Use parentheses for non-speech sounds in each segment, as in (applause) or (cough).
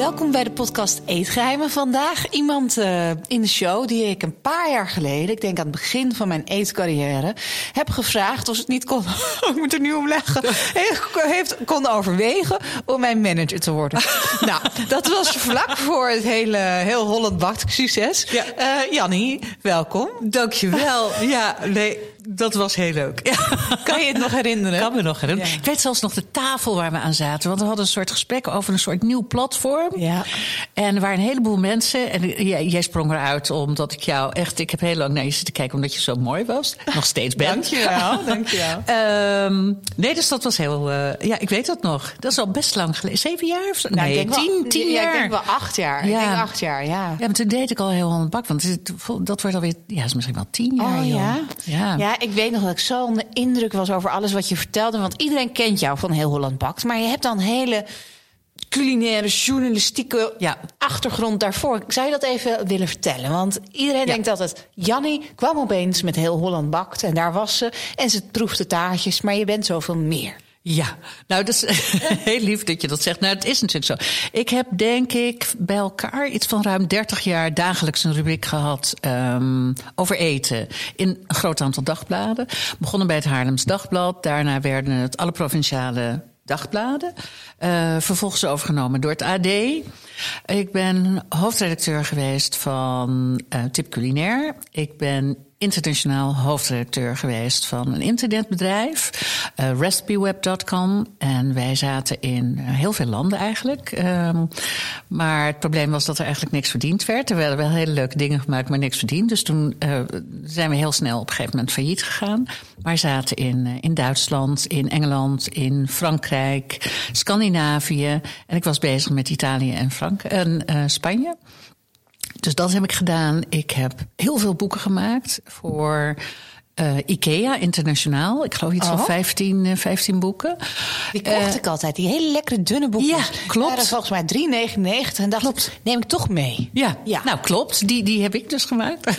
Welkom bij de podcast Eetgeheimen. Vandaag iemand uh, in de show die ik een paar jaar geleden, ik denk aan het begin van mijn eetcarrière, heb gevraagd of ze het niet kon, (laughs) ik moet er nu om leggen, heeft, kon overwegen om mijn manager te worden. (laughs) nou, dat was vlak voor het hele heel Holland Bakt succes. Ja. Uh, Jannie, welkom. Dankjewel. ja, nee, dat was heel leuk. Ja. Kan je het nog herinneren? Kan me nog herinneren. Ik weet zelfs nog de tafel waar we aan zaten. Want we hadden een soort gesprek over een soort nieuw platform. Ja. En er waren een heleboel mensen. En jij, jij sprong eruit omdat ik jou echt... Ik heb heel lang naar je zitten kijken omdat je zo mooi was. Nog steeds bent. Dankjewel, (laughs) dankjewel. um, nee, dus dat was heel... Uh, ja, ik weet dat nog. Dat is al best lang geleden. Zeven jaar of zo? Nou, nee, ik tien, wel, tien ja, jaar. ik denk wel acht jaar. Ja. Ik denk acht jaar, ja. Ja, maar toen deed ik al heel aan het bak. Want dat wordt alweer... Ja, is misschien wel tien jaar, oh, ja? ja? Ja, ik weet nog dat ik zo onder indruk was over alles wat je vertelde. Want iedereen kent jou van Heel Holland Bakt. Maar je hebt dan hele culinaire, journalistieke ja. achtergrond daarvoor. Zou je dat even willen vertellen? Want iedereen ja. denkt altijd... Jannie kwam opeens met Heel Holland Bakt en daar was ze. En ze proefde taartjes, maar je bent zoveel meer. Ja, nou, dat is (laughs) heel lief dat je dat zegt. Nou, het is natuurlijk zo. Ik heb denk ik bij elkaar iets van ruim 30 jaar dagelijks een rubriek gehad um, over eten. In een groot aantal dagbladen. Begonnen bij het Haarlems Dagblad. Daarna werden het alle provinciale dagbladen. Uh, vervolgens overgenomen door het AD. Ik ben hoofdredacteur geweest van uh, Tip Culinair. Ik ben internationaal hoofdredacteur geweest van een internetbedrijf, uh, recipeweb.com. En wij zaten in heel veel landen eigenlijk. Um, maar het probleem was dat er eigenlijk niks verdiend werd. Er werden wel hele leuke dingen gemaakt, maar niks verdiend. Dus toen uh, zijn we heel snel op een gegeven moment failliet gegaan. Maar zaten in, in Duitsland, in Engeland, in Frankrijk, Scandinavië. En ik was bezig met Italië en, Frank en Spanje. Dus dat heb ik gedaan. Ik heb heel veel boeken gemaakt voor uh, IKEA internationaal. Ik geloof iets oh. van 15, uh, 15 boeken. Die kocht uh, ik altijd, die hele lekkere dunne boeken. Ja, klopt. waren volgens mij 3,99 en dacht klopt. neem ik toch mee. Ja, ja. nou klopt. Die, die heb ik dus gemaakt. (laughs)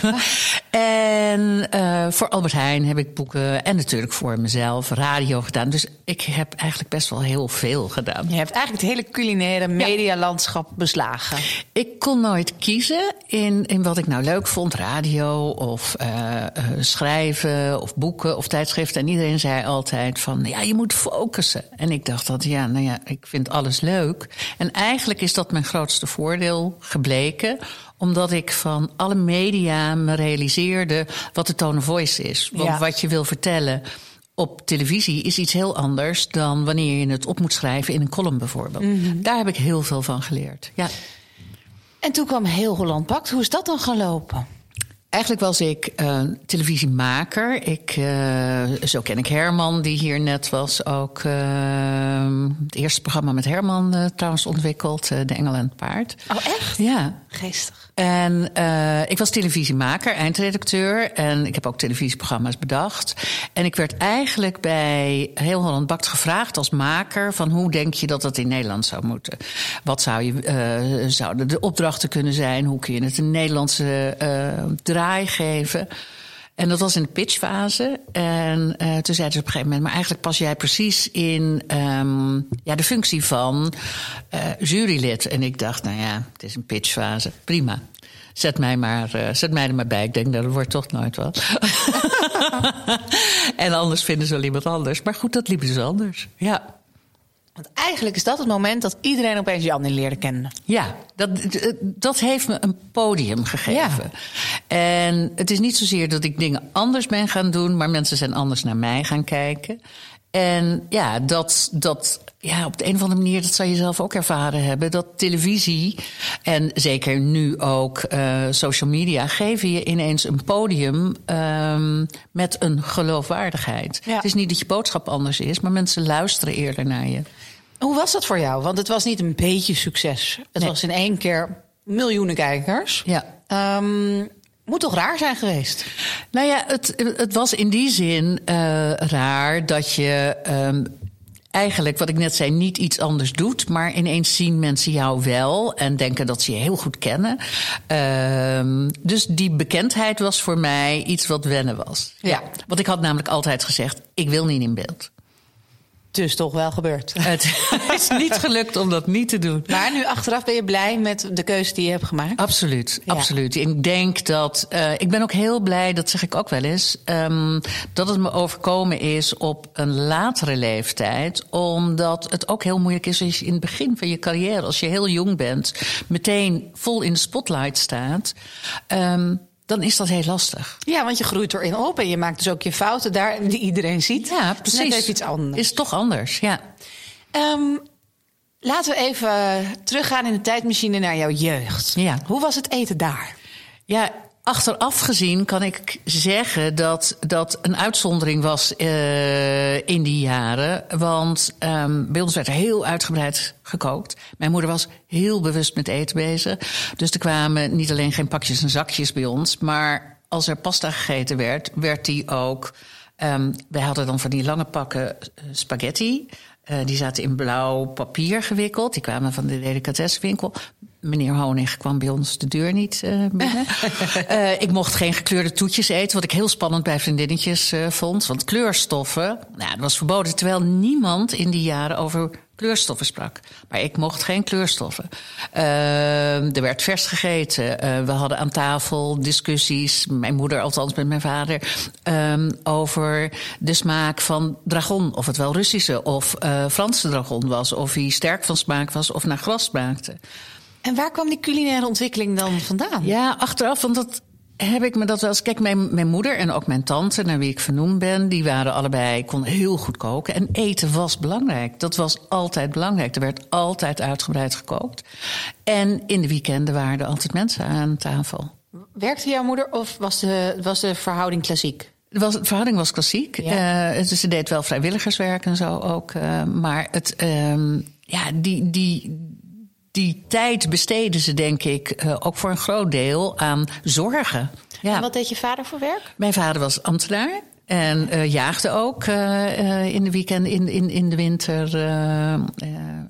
en voor Albert Heijn heb ik boeken en natuurlijk voor mezelf radio gedaan. Dus ik heb eigenlijk best wel heel veel gedaan. Je hebt eigenlijk het hele culinaire medialandschap ja. beslagen. Ik kon nooit kiezen in, in wat ik nou leuk vond. Radio of schrijven of boeken of tijdschriften. En iedereen zei altijd van, ja, je moet focussen. En ik dacht dat, ja, nou ja, ik vind alles leuk. En eigenlijk is dat mijn grootste voordeel gebleken omdat ik van alle media me realiseerde wat de tone of voice is. Want ja. wat je wil vertellen op televisie is iets heel anders dan wanneer je het op moet schrijven in een column bijvoorbeeld. Mm -hmm. Daar heb ik heel veel van geleerd. Ja. En toen kwam Heel Holland Bakt. Hoe is dat dan gelopen? Eigenlijk was ik uh, televisiemaker. Ik, uh, zo ken ik Herman, die hier net was. Ook uh, het eerste programma met Herman trouwens ontwikkeld. De Engel en het Paard. Oh, echt? Ja. Geestig. En ik was televisiemaker, eindredacteur. En ik heb ook televisieprogramma's bedacht. En ik werd eigenlijk bij Heel Holland Bakt gevraagd als maker... van hoe denk je dat dat in Nederland zou moeten? Wat zou je, zouden de opdrachten kunnen zijn? Hoe kun je het in Nederlandse draai geven. En dat was in de pitchfase. En uh, toen zeiden ze op een gegeven moment... maar eigenlijk pas jij precies in um, ja, de functie van uh, jurylid. En ik dacht, nou ja, het is een pitchfase. Prima. Zet mij, maar, uh, zet mij er maar bij. Ik denk, dat wordt toch nooit wat. (laughs) en anders vinden ze wel iemand anders. Maar goed, dat liep dus anders. Ja. Want eigenlijk is dat het moment dat iedereen opeens Janne leerde kennen. Ja, dat, dat heeft me een podium gegeven. Ja. En het is niet zozeer dat ik dingen anders ben gaan doen, maar mensen zijn anders naar mij gaan kijken. En ja, dat, dat ja, op de een of andere manier, dat zou je zelf ook ervaren hebben, dat televisie en zeker nu ook uh, social media geven je ineens een podium um, met een geloofwaardigheid. Ja. Het is niet dat je boodschap anders is, maar mensen luisteren eerder naar je. Hoe was dat voor jou? Want het was niet een beetje succes. Het nee. was in één keer miljoenen kijkers. Ja. Um, Moet toch raar zijn geweest? Nou ja, het, het was in die zin uh, raar dat je um, eigenlijk, wat ik net zei, niet iets anders doet. Maar ineens zien mensen jou wel en denken dat ze je heel goed kennen. Uh, dus die bekendheid was voor mij iets wat wennen was. Ja. Want ik had namelijk altijd gezegd: ik wil niet in beeld. Dus toch wel gebeurd. (laughs) Het is niet gelukt om dat niet te doen. Maar nu achteraf ben je blij met de keuze die je hebt gemaakt? Absoluut, absoluut. Ik denk dat. Uh, ik ben ook heel blij, dat zeg ik ook wel eens. Um, dat het me overkomen is op een latere leeftijd. Omdat het ook heel moeilijk is als je in het begin van je carrière, als je heel jong bent, meteen vol in de spotlight staat. Um, dan is dat heel lastig. Ja, want je groeit erin op en je maakt dus ook je fouten daar die iedereen ziet. Ja, precies. Net even iets anders. Is toch anders, ja. Um, laten we even teruggaan in de tijdmachine naar jouw jeugd. Ja. Hoe was het eten daar? Ja, Achteraf gezien kan ik zeggen dat dat een uitzondering was uh, in die jaren. Want um, bij ons werd er heel uitgebreid gekookt. Mijn moeder was heel bewust met eten bezig. Dus er kwamen niet alleen geen pakjes en zakjes bij ons, maar als er pasta gegeten werd, werd die ook. Um, wij hadden dan van die lange pakken eh, spaghetti. Uh, die zaten in blauw papier gewikkeld. Die kwamen van de delicatessenwinkel meneer Honig kwam bij ons de deur niet uh, binnen. uh, (laughs) ik mocht geen gekleurde toetjes eten, wat ik heel spannend bij vriendinnetjes vond. Want kleurstoffen, nou, dat was verboden. Terwijl niemand in die jaren over kleurstoffen sprak. Maar ik mocht geen kleurstoffen. er werd vers gegeten. we hadden aan tafel discussies, mijn moeder althans met mijn vader, um, over de smaak van dragon. Of het wel Russische of Franse dragon was. Of hij sterk van smaak was of naar gras smaakte. En waar kwam die culinaire ontwikkeling dan vandaan? Ja, achteraf, want dat heb ik me dat wel eens. Kijk, mijn, mijn moeder en ook mijn tante, naar wie ik vernoemd ben, die waren allebei, konden heel goed koken. En eten was belangrijk. Dat was altijd belangrijk. Er werd altijd uitgebreid gekookt. En in de weekenden waren er altijd mensen aan tafel. Werkte jouw moeder of was de, was de verhouding klassiek? De, was, de verhouding was klassiek. Ja. Uh, ze deed wel vrijwilligerswerk en zo ook. Uh, maar het, uh, ja, die, die, die tijd besteden ze, denk ik, uh, ook voor een groot deel aan zorgen. Ja. En wat deed je vader voor werk? Mijn vader was ambtenaar. En uh, jaagde ook uh, in de weekend, in, in, in de winter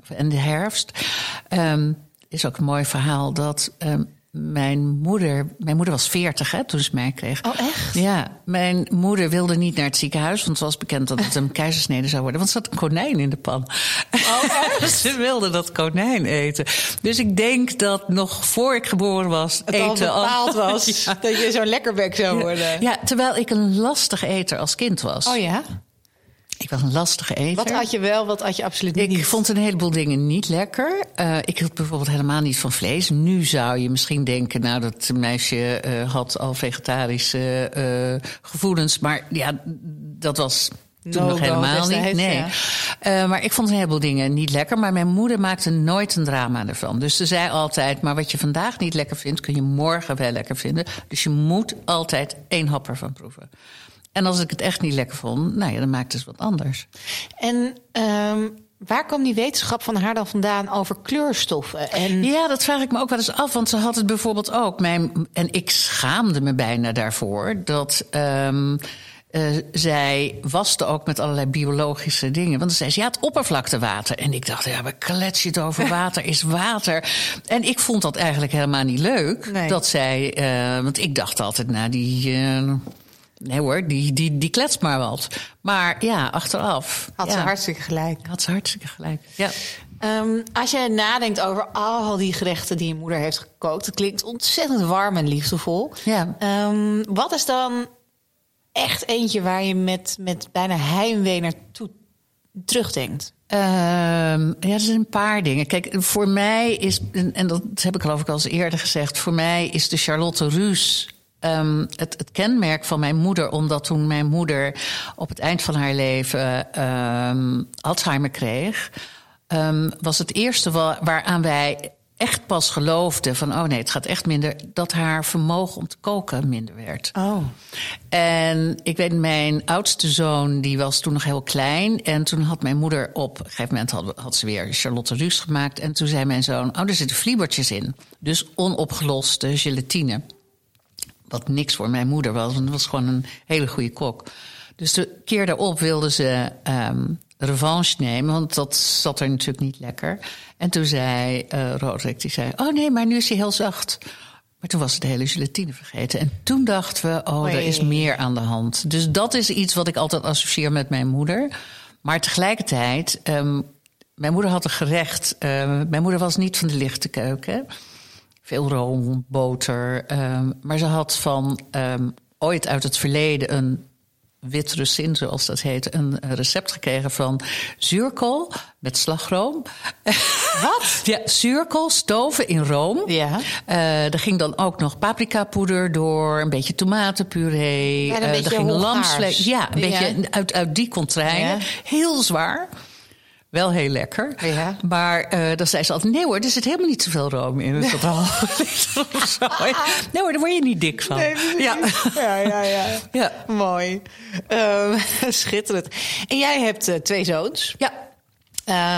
en de herfst. Um, is ook een mooi verhaal dat um, mijn moeder, mijn moeder was veertig hè, toen ze mij kreeg. Oh, echt? Ja, mijn moeder wilde niet naar het ziekenhuis, want het was bekend dat het een (laughs) keizersnede zou worden. Want er zat een konijn in de pan. Oh, echt? (laughs) ze wilde dat konijn eten. Dus ik denk dat nog voor ik geboren was, het eten al bepaald was (laughs) ja. dat je zo'n lekkerbek zou worden. Ja, terwijl ik een lastige eter als kind was. Oh ja? Ik was een lastige eter. Wat had je wel, wat had je absoluut niet? Ik vond een heleboel dingen niet lekker. Uh, ik hield bijvoorbeeld helemaal niet van vlees. Nu zou je misschien denken, nou, dat meisje uh, had al vegetarische uh, gevoelens. Maar ja, dat was toen no, nog helemaal niet. Nee. Ja. Uh, maar ik vond een heleboel dingen niet lekker. Maar mijn moeder maakte nooit een drama ervan. Dus ze zei altijd: Maar wat je vandaag niet lekker vindt, kun je morgen wel lekker vinden. Dus je moet altijd één hap ervan proeven. En als ik het echt niet lekker vond, nou ja, dan maakte ze wat anders. En um, waar kwam die wetenschap van haar dan vandaan over kleurstoffen? En... Ja, dat vraag ik me ook wel eens af. Want ze had het bijvoorbeeld ook. Mijn, en ik schaamde me bijna daarvoor dat. Um, uh, zij waste ook met allerlei biologische dingen. Want dan zei ze, ja, het oppervlaktewater. En ik dacht, ja, maar klets je het over (laughs) water, is water. En ik vond dat eigenlijk helemaal niet leuk. Nee. Dat zij, uh, want ik dacht altijd, nou, die... Uh, Nee hoor, die, die, die kletst maar wat. Maar ja, achteraf. Had ja. ze hartstikke gelijk. Had ze hartstikke gelijk, ja. Um, als je nadenkt over al die gerechten die je moeder heeft gekookt... het klinkt ontzettend warm en liefdevol. Ja. Um, wat is dan echt eentje waar je met, met bijna heimwee naartoe terugdenkt? Um, ja, er zijn een paar dingen. Kijk, voor mij is, en dat heb ik geloof ik al eens eerder gezegd... voor mij is de Charlotte Ruus um, het, het, kenmerk van mijn moeder, omdat toen mijn moeder op het eind van haar leven um, Alzheimer kreeg, um, was het eerste wa waaraan wij echt pas geloofden van oh nee, het gaat echt minder, dat haar vermogen om te koken minder werd. Oh. En ik weet, mijn oudste zoon, die was toen nog heel klein. En toen had mijn moeder op een gegeven moment had, had ze weer Charlotte Ruus gemaakt. En toen zei mijn zoon, oh, er zitten vliebertjes in. Dus onopgeloste gelatine Wat niks voor mijn moeder was, want het was gewoon een hele goede kok. Dus de keer daarop wilde ze ehm, revanche nemen, want dat zat er natuurlijk niet lekker. En toen zei uh, Roderick, die zei, oh nee, maar nu is hij heel zacht. Maar toen was het de hele gelatine vergeten. En toen dachten we, oh, er is meer aan de hand. Dus dat is iets wat ik altijd associeer met mijn moeder. Maar tegelijkertijd, um, mijn moeder had een gerecht. Uh, mijn moeder was niet van de lichte keuken. Veel room, boter. Um, maar ze had van um, ooit uit het verleden een wit russin, zoals dat heet, een recept gekregen van zuurkool met slagroom. (laughs) Wat? ja, zuurkool, stoven in room. Ja. Uh, er ging dan ook nog paprikapoeder door, een beetje tomatenpuree. Ja, een uh, er ging lamsvlees. Ja, een ja. beetje uit, uit die contraien. Ja. Heel zwaar. Wel heel lekker. Ja. Maar uh, dan zei ze altijd: nee hoor, er zit helemaal niet zoveel room in. Nee. Dat al (laughs) (laughs) zo. nee hoor, daar word je niet dik van. Nee, ja. ja, ja, ja. (laughs) ja. Mooi. Um, schitterend. En jij hebt uh, twee zoons. Ja.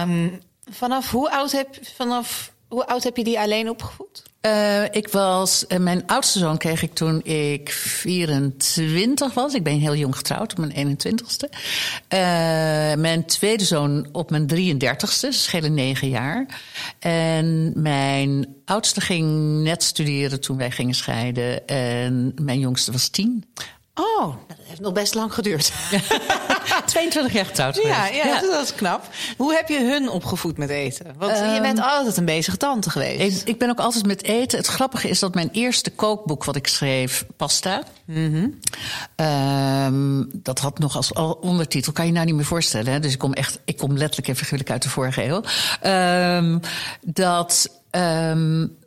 Um, vanaf hoe oud heb, vanaf hoe oud heb je die alleen opgevoed? Uh, ik was, uh, mijn oudste zoon kreeg ik toen ik 24 was. Ik ben heel jong getrouwd, op mijn 21ste. Uh, mijn tweede zoon op mijn 33ste, ze schelen negen jaar. En mijn oudste ging net studeren toen wij gingen scheiden. En mijn jongste was tien. Oh, dat heeft nog best lang geduurd. (laughs) 22 jaar getrouwd ja, ja, ja, dat is knap. Hoe heb je hun opgevoed met eten? Want um, je bent altijd een bezige tante geweest. Ik, ik, ben ook altijd met eten. Het grappige is dat mijn eerste kookboek wat ik schreef, Pasta... Mm -hmm. um, dat had nog als ondertitel, kan je nou niet meer voorstellen. Hè? Dus ik kom echt, ik kom letterlijk en figuurlijk uit de vorige eeuw. Um, dat,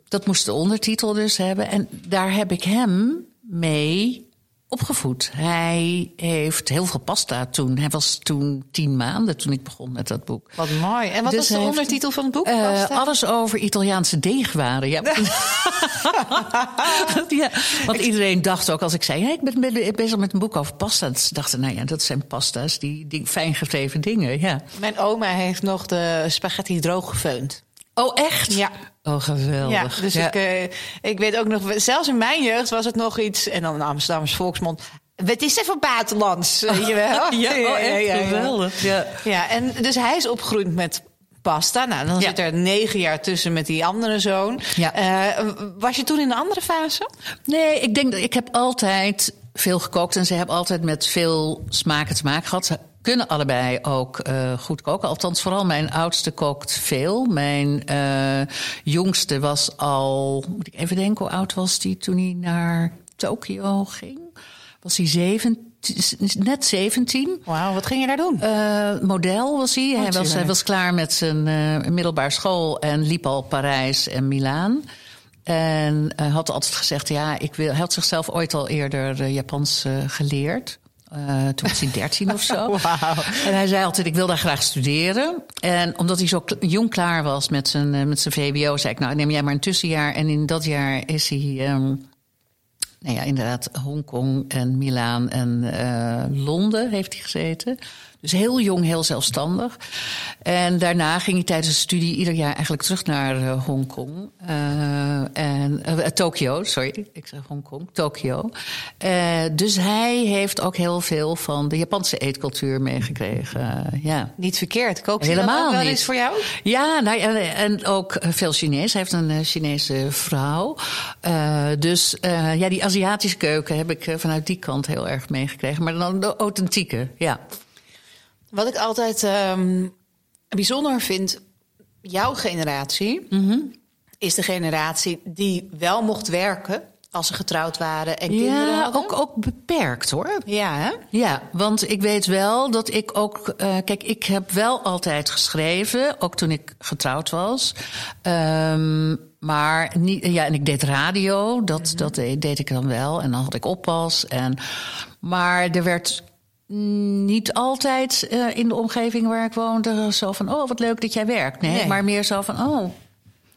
dat moest de ondertitel dus hebben. En daar heb ik hem mee opgevoed. Hij heeft heel veel pasta toen. Hij was toen tien maanden toen ik begon met dat boek. Wat mooi. En wat dus was de ondertitel van het boek? Uh, alles over Italiaanse deegwaren. Ja. (laughs) ja. Want iedereen dacht ook als ik zei... Hey, ik ben bezig met een boek over pasta. Ze dachten, nou ja, dat zijn pasta's, die, die fijn dingen. Ja. Mijn oma heeft nog de spaghetti droog gefeund. Oh, echt? Ja. Oh, geweldig. Ja, dus ja. Ik, uh, ik weet ook nog, zelfs in mijn jeugd was het nog iets, en dan Amsterdamse volksmond. Het is even buitenlands, (laughs) weet je wel? ja, oh, echt, ja, ja, geweldig. Ja. ja, en dus hij is opgegroeid met pasta. Nou, dan zit er negen jaar tussen met die andere zoon. Ja. Uh, was je toen in een andere fase? Nee, ik denk dat ik heb altijd veel gekookt en ze hebben altijd met veel smaken te maken gehad kunnen allebei ook uh, goed koken. Althans, vooral mijn oudste kookt veel. Mijn uh, jongste was al, moet ik even denken, hoe oud was die toen hij naar Tokio ging? Was hij 17? Net 17. Wauw, wat ging je daar doen? Uh, model was hij. Oh, hij, was, hij was klaar met zijn uh, middelbare school en liep al Parijs en Milaan. En uh, had altijd gezegd: ja, ik wil. Hij had zichzelf ooit al eerder Japans geleerd. Uh, toen was hij dertien of zo. (laughs) Wow. En hij zei altijd, ik wil daar graag studeren. En omdat hij zo jong klaar was met zijn, uh, met zijn VBO... zei ik, nou neem jij maar een tussenjaar. En in dat jaar is hij... Um, nou ja, inderdaad, Hongkong en Milaan en uh, Londen heeft hij gezeten. Dus heel jong, heel zelfstandig. En daarna ging hij tijdens de studie ieder jaar eigenlijk terug naar uh, Hongkong. Uh, en uh, Tokio, sorry, ik zeg Hongkong, Tokio. dus hij heeft ook heel veel van de Japanse eetcultuur meegekregen. ja. Niet verkeerd, kook je Helemaal dat wel niet. eens voor jou? Ja, nou, en, en ook veel Chinees. Hij heeft een Chinese vrouw. dus ja, die Aziatische keuken heb ik vanuit die kant heel erg meegekregen. Maar dan de authentieke, ja. Wat ik altijd um, bijzonder vind, jouw generatie mm -hmm. is de generatie die wel mocht werken als ze getrouwd waren en kinderen ja, hadden. ook, ook beperkt hoor. Ja, hè? Ja, want ik weet wel dat ik ook... Uh, kijk, ik heb wel altijd geschreven, ook toen ik getrouwd was. Um, maar niet, ja, en ik deed radio, dat, mm -hmm. dat deed ik dan wel. En dan had ik oppas. En, maar er werd niet altijd uh, in de omgeving waar ik woonde zo van... oh, wat leuk dat jij werkt. Nee, nee. maar meer zo van, oh,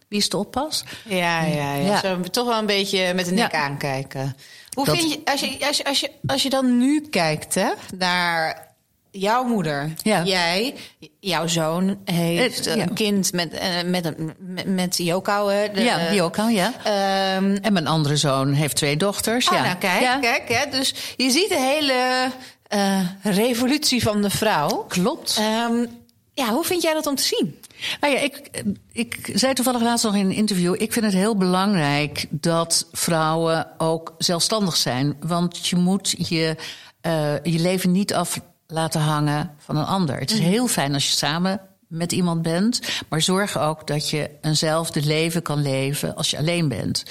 wie is de oppas? Ja, ja, ja. ja. Zo, toch wel een beetje met de nek ja. aankijken. Hoe dat... vind je als, je, als, je, als, je, als je dan nu kijkt hè, naar jouw moeder, Ja. jij, jouw zoon heeft Eh, ja. een kind met, eh, met, een- met, met hè, de- ja, ja. Ehm, En mijn andere zoon heeft twee dochters. oh, ja. nou kijk, kijk. Hè, dus je ziet de hele eh, revolutie van de vrouw. Klopt. Ehm, ja, hoe vind jij dat om te zien? Nou ja, ik, ik zei toevallig laatst nog in een interview. Ik vind het heel belangrijk dat vrouwen ook zelfstandig zijn. Want je moet je, eh, je leven niet af laten hangen van een ander. Het is heel fijn als je samen met iemand bent. Maar zorg ook dat je eenzelfde leven kan leven als je alleen bent.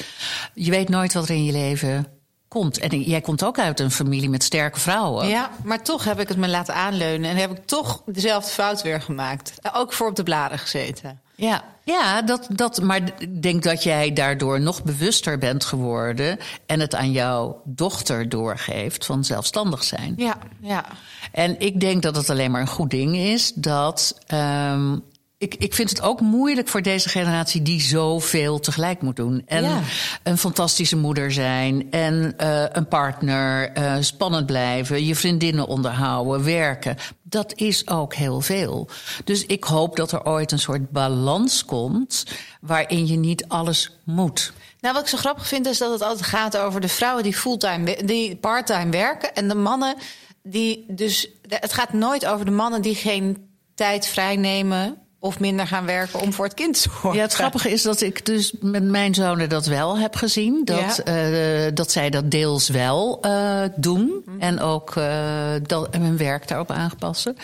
Je weet nooit wat er in je leven komt. En jij komt ook uit een familie met sterke vrouwen. Ja, maar toch heb ik het me laten aanleunen en heb ik toch dezelfde fout weer gemaakt. Ook voor op de bladen gezeten. Ja, ja dat, dat, maar ik denk dat jij daardoor nog bewuster bent geworden en het aan jouw dochter doorgeeft van zelfstandig zijn. Ja, ja. En ik denk dat het alleen maar een goed ding is dat. ehm, ik, ik vind het ook moeilijk voor deze generatie die zoveel tegelijk moet doen. En Ja. een fantastische moeder zijn. En eh, een partner. eh, spannend blijven. Je vriendinnen onderhouden. Werken. Dat is ook heel veel. Dus ik hoop dat er ooit een soort balans komt. waarin je niet alles moet. Nou, wat ik zo grappig vind is dat het altijd gaat over de vrouwen die fulltime, die parttime werken en de mannen die dus. Het gaat nooit over de mannen die geen tijd vrijnemen of minder gaan werken om voor het kind te zorgen. Ja, het grappige is dat ik dus met mijn zonen dat wel heb gezien. Dat, Ja. eh, dat zij dat deels wel eh, doen. En ook eh, dat, en hun werk daarop aanpassen.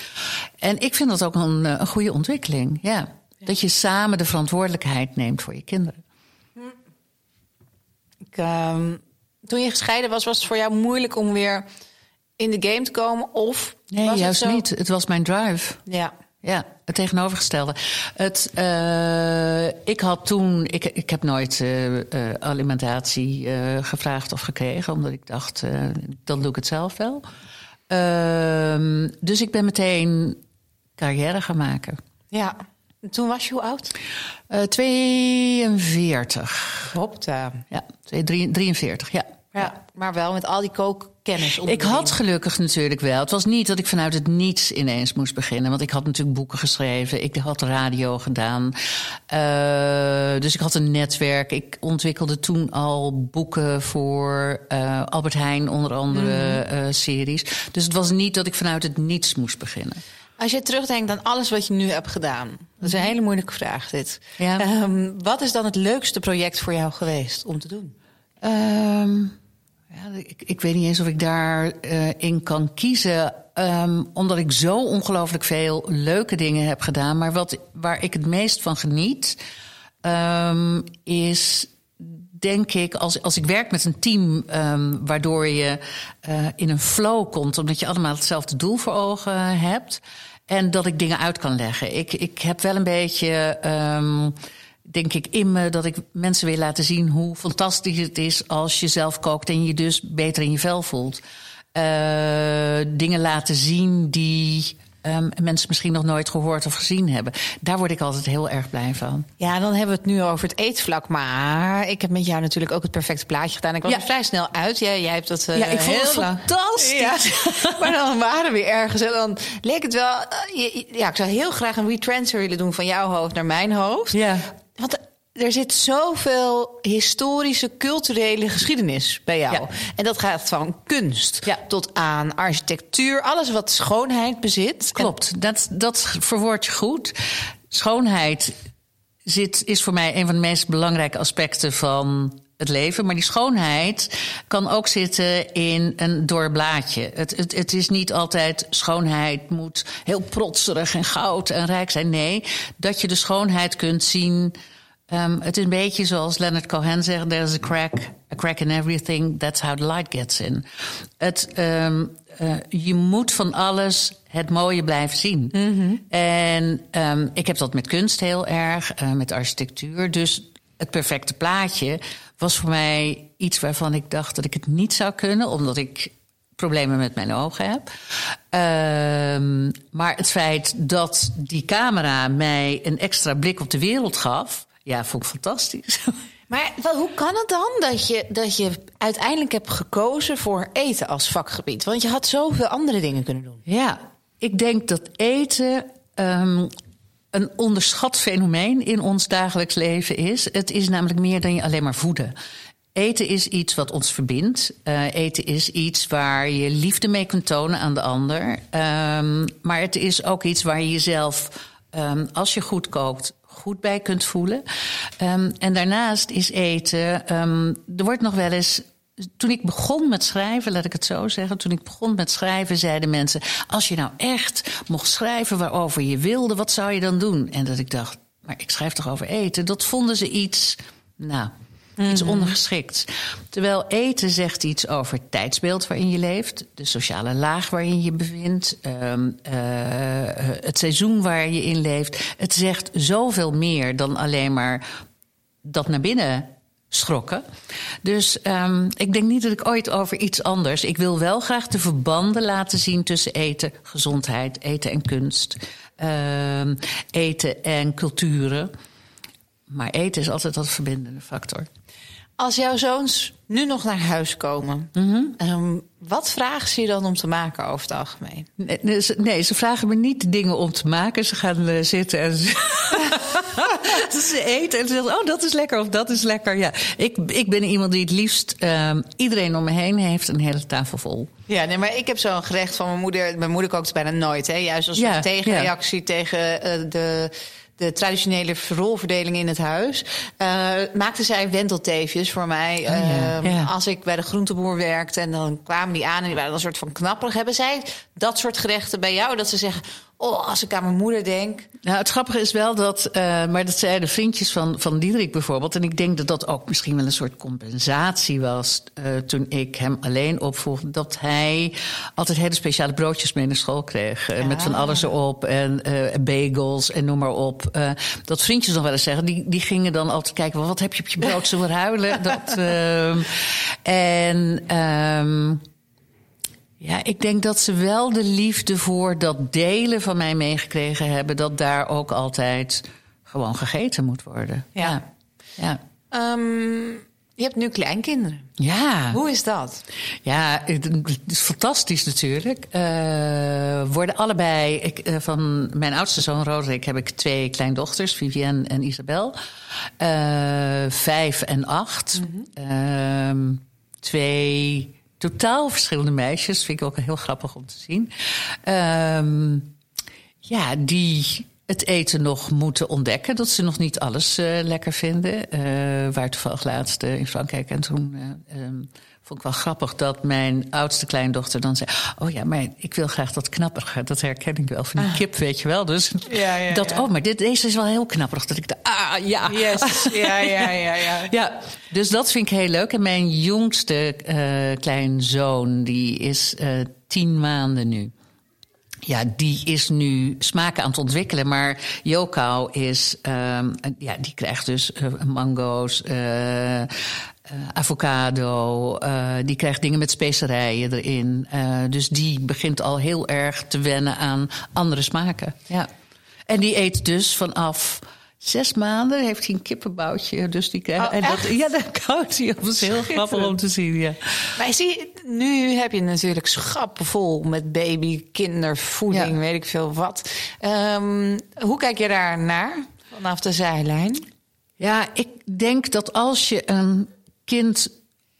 En ik vind dat ook een, een goede ontwikkeling. Ja. Dat je samen de verantwoordelijkheid neemt voor je kinderen. Ik, ehm, toen je gescheiden was, was het voor jou moeilijk om weer in de game te komen? Of Nee, het juist zo- niet. Het was mijn drive. Ja. Ja, het tegenovergestelde. Het, eh, ik had toen, ik, ik heb nooit eh, eh, alimentatie gevraagd of gekregen, omdat ik dacht, dan doe ik het zelf wel. Ehm, dus ik ben meteen carrière gaan maken. ja. En Toen was je hoe oud? Eh 42. Hopta. Ja, 43, ja. Ja, maar wel met al die kookkennis. Onder Ik had gelukkig natuurlijk wel. Het was niet dat ik vanuit het niets ineens moest beginnen. Want ik had natuurlijk boeken geschreven. Ik had radio gedaan. Eh, dus ik had een netwerk. Ik ontwikkelde toen al boeken voor eh, Albert Heijn, onder andere Mhm. eh, series. Dus het was niet dat ik vanuit het niets moest beginnen. Als je terugdenkt aan alles wat je nu hebt gedaan. Dat is een hele moeilijke vraag dit. Ja. Ehm, wat is dan het leukste project voor jou geweest om te doen? Ehm, ja, ik, ik weet niet eens of ik daarin in kan kiezen. ehm, omdat ik zo ongelooflijk veel leuke dingen heb gedaan. Maar wat, waar ik het meest van geniet, ehm, is denk ik, als, als ik werk met een team, ehm, waardoor je eh, in een flow komt, omdat je allemaal hetzelfde doel voor ogen hebt. En dat ik dingen uit kan leggen. Ik, ik heb wel een beetje, denk ik, in me dat ik mensen wil laten zien hoe fantastisch het is als je zelf kookt en je dus beter in je vel voelt. Eh, dingen laten zien die ehm, mensen misschien nog nooit gehoord of gezien hebben. Daar word ik altijd heel erg blij van. Ja, dan hebben we het nu over het eetvlak. Maar ik heb met jou natuurlijk ook het perfecte plaatje gedaan. Ik was Ja. er vrij snel uit. Jij, jij hebt dat eh, Ja, ik vond het lang- fantastisch. Ja, (laughs) maar dan waren we ergens. En dan leek het wel... eh, ja, ik zou heel graag een retransfer willen doen van jouw hoofd naar mijn hoofd. Ja. Want er zit zoveel historische, culturele geschiedenis bij jou. Ja. En dat gaat van kunst Ja. tot aan architectuur. Alles wat schoonheid bezit. Klopt, dat, dat verwoord je goed. Schoonheid zit, is voor mij een van de meest belangrijke aspecten van het leven. Maar die schoonheid kan ook zitten in een door blaadje. Het, het, het is niet altijd schoonheid moet heel protserig en goud en rijk zijn. Nee, dat je de schoonheid kunt zien. Ehm, het is een beetje zoals Leonard Cohen zegt: there's a crack, a crack in everything. That's how the light gets in. Het, ehm, eh, je moet van alles het mooie blijven zien. En ehm, ik heb dat met kunst heel erg, eh, met architectuur. Dus het perfecte plaatje was voor mij iets waarvan ik dacht dat ik het niet zou kunnen, omdat ik problemen met mijn ogen heb. Ehm, maar het feit dat die camera mij een extra blik op de wereld gaf, ja, vond ik fantastisch. (laughs) Maar hoe kan het dan dat je, dat je uiteindelijk hebt gekozen voor eten als vakgebied? Want je had zoveel andere dingen kunnen doen. Ja, ik denk dat eten um, een onderschat fenomeen in ons dagelijks leven is. Het is namelijk meer dan je alleen maar voeden. Eten is iets wat ons verbindt. Uh, eten is iets waar je liefde mee kunt tonen aan de ander. Um, maar het is ook iets waar je jezelf, um, als je goed kookt, goed bij kunt voelen. Um, en daarnaast is eten. er wordt nog wel eens toen ik begon met schrijven, laat ik het zo zeggen. Toen ik begon met schrijven, zeiden mensen: Als je nou echt mocht schrijven waarover je wilde, wat zou je dan doen? En dat ik dacht: Maar ik schrijf toch over eten? Dat vonden ze iets. Nou, iets mm ondergeschikt. Terwijl eten zegt iets over het tijdsbeeld waarin je leeft, de sociale laag waarin je bevindt, um, uh, het seizoen waar je in leeft. Het zegt zoveel meer dan alleen maar dat naar binnen schrokken. Dus um, ik denk niet dat ik ooit over iets anders. Ik wil wel graag de verbanden laten zien tussen eten, gezondheid, eten en kunst, um, eten en culturen. Maar eten is altijd dat verbindende factor. Als jouw zoons nu nog naar huis komen, mm -hmm. um, wat vragen ze je dan om te maken over het algemeen? Nee, ze, nee, ze vragen me niet dingen om te maken. Ze gaan uh, zitten en ze, (laughs) (laughs) ze eten en ze zeggen: Oh, dat is lekker of dat is lekker. Ja, ik, ik ben iemand die het liefst um, iedereen om me heen heeft een hele tafel vol. Ja, nee, maar ik heb zo'n gerecht van mijn moeder. Mijn moeder kookt bijna nooit, hè? Juist als ja, een tegenreactie ja. tegen uh, de de traditionele rolverdeling in het huis. Uh, maakte zij wentelteefjes voor mij. Oh, ja. ja. Als ik bij de groenteboer werkte en dan kwamen die aan en die waren een soort van knapperig. Hebben zij dat soort gerechten bij jou? Dat ze zeggen, Oh, als ik aan mijn moeder denk. Nou, het grappige is wel dat, uh, maar dat zeiden vriendjes van, van Diederik bijvoorbeeld. En ik denk dat dat ook misschien wel een soort compensatie was uh, toen ik hem alleen opvoeg. Dat hij altijd hele speciale broodjes mee naar school kreeg. Uh, ja. Met van alles erop en bagels en noem maar op. dat vriendjes nog wel eens zeggen, die, die gingen dan altijd kijken, wat heb je op je brood? Zullen we huilen? (laughs) dat, ehm, en... Um, ja, ik denk dat ze wel de liefde voor dat delen van mij meegekregen hebben. Dat daar ook altijd gewoon gegeten moet worden. Ja. ja. Um, je hebt nu kleinkinderen. Ja. Hoe is dat? Ja, het is fantastisch natuurlijk. Uh, worden allebei, ik, uh, van mijn oudste zoon Roderick heb ik twee kleindochters, Vivienne en Isabel. Uh, vijf en acht. Mm -hmm. twee totaal verschillende meisjes. Vind ik ook heel grappig om te zien. Um, ja, die het eten nog moeten ontdekken. Dat ze nog niet alles uh, lekker vinden. Uh, waar toevallig laatst uh, in Frankrijk en toen um, vond ik wel grappig dat mijn oudste kleindochter dan zei: Oh ja, maar ik wil graag dat knapperige. Dat herken ik wel van die ah. kip, weet je wel. Dus ja, ja, dat, ja. oh, maar dit, deze is wel heel knapperig. Dat ik dacht, ah ja. Yes. Ja, ja, ja, ja. (laughs) ja, dus dat vind ik heel leuk. En mijn jongste uh, kleinzoon, die is uh, tien maanden nu. Ja, die is nu smaken aan het ontwikkelen. Maar Jokau is, um, ja, die krijgt dus uh, mango's, uh, uh, avocado. Uh, die krijgt dingen met specerijen erin. Uh, dus die begint al heel erg te wennen aan andere smaken. Ja. En die eet dus vanaf zes maanden heeft hij een kippenboutje. Dus die krijgt. Oh, en dat, ja, dat koudt hij op. Dat is heel grappig om te zien. Ja. Maar zie, nu heb je natuurlijk schappen vol met baby, kindervoeding, ja. weet ik veel wat. Um, hoe kijk je daar naar vanaf de zijlijn? Ja, ik denk dat als je een kind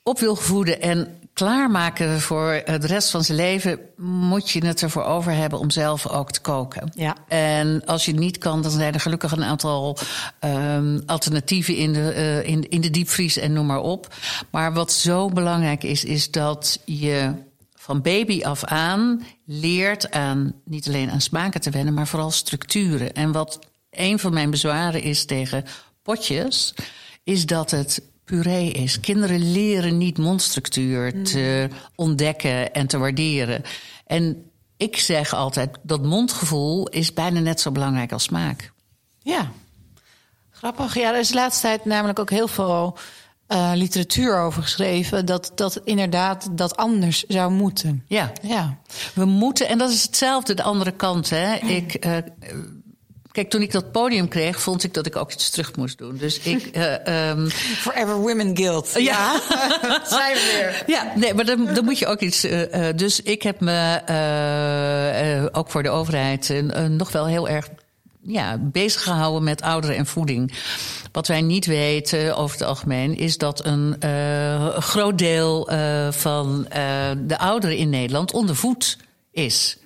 op wil voeden en klaarmaken voor de rest van zijn leven, moet je het ervoor over hebben om zelf ook te koken. Ja. En als je het niet kan, dan zijn er gelukkig een aantal um, alternatieven in de, uh, in, in de diepvries en noem maar op. Maar wat zo belangrijk is, is dat je van baby af aan leert aan niet alleen aan smaken te wennen, maar vooral structuren. En wat een van mijn bezwaren is tegen potjes, is dat het puree is. Kinderen leren niet mondstructuur te ontdekken en te waarderen. En ik zeg altijd dat mondgevoel is bijna net zo belangrijk als smaak. Ja, grappig. Ja, er is de laatste tijd namelijk ook heel veel uh, literatuur over geschreven. Dat, dat inderdaad dat anders zou moeten. Ja. ja, we moeten, en dat is hetzelfde de andere kant. Hè. Ik. Uh, Kijk, toen ik dat podium kreeg, vond ik dat ik ook iets terug moest doen. Dus ik. Uh, (laughs) um... Forever Women Guild. Ja, (laughs) zijn we weer. Ja, nee, maar dan, dan moet je ook iets. Uh, dus ik heb me uh, ook voor de overheid nog wel heel erg ja, bezig gehouden met ouderen en voeding. Wat wij niet weten over het algemeen is dat een groot deel van de ouderen in Nederland ondervoed is.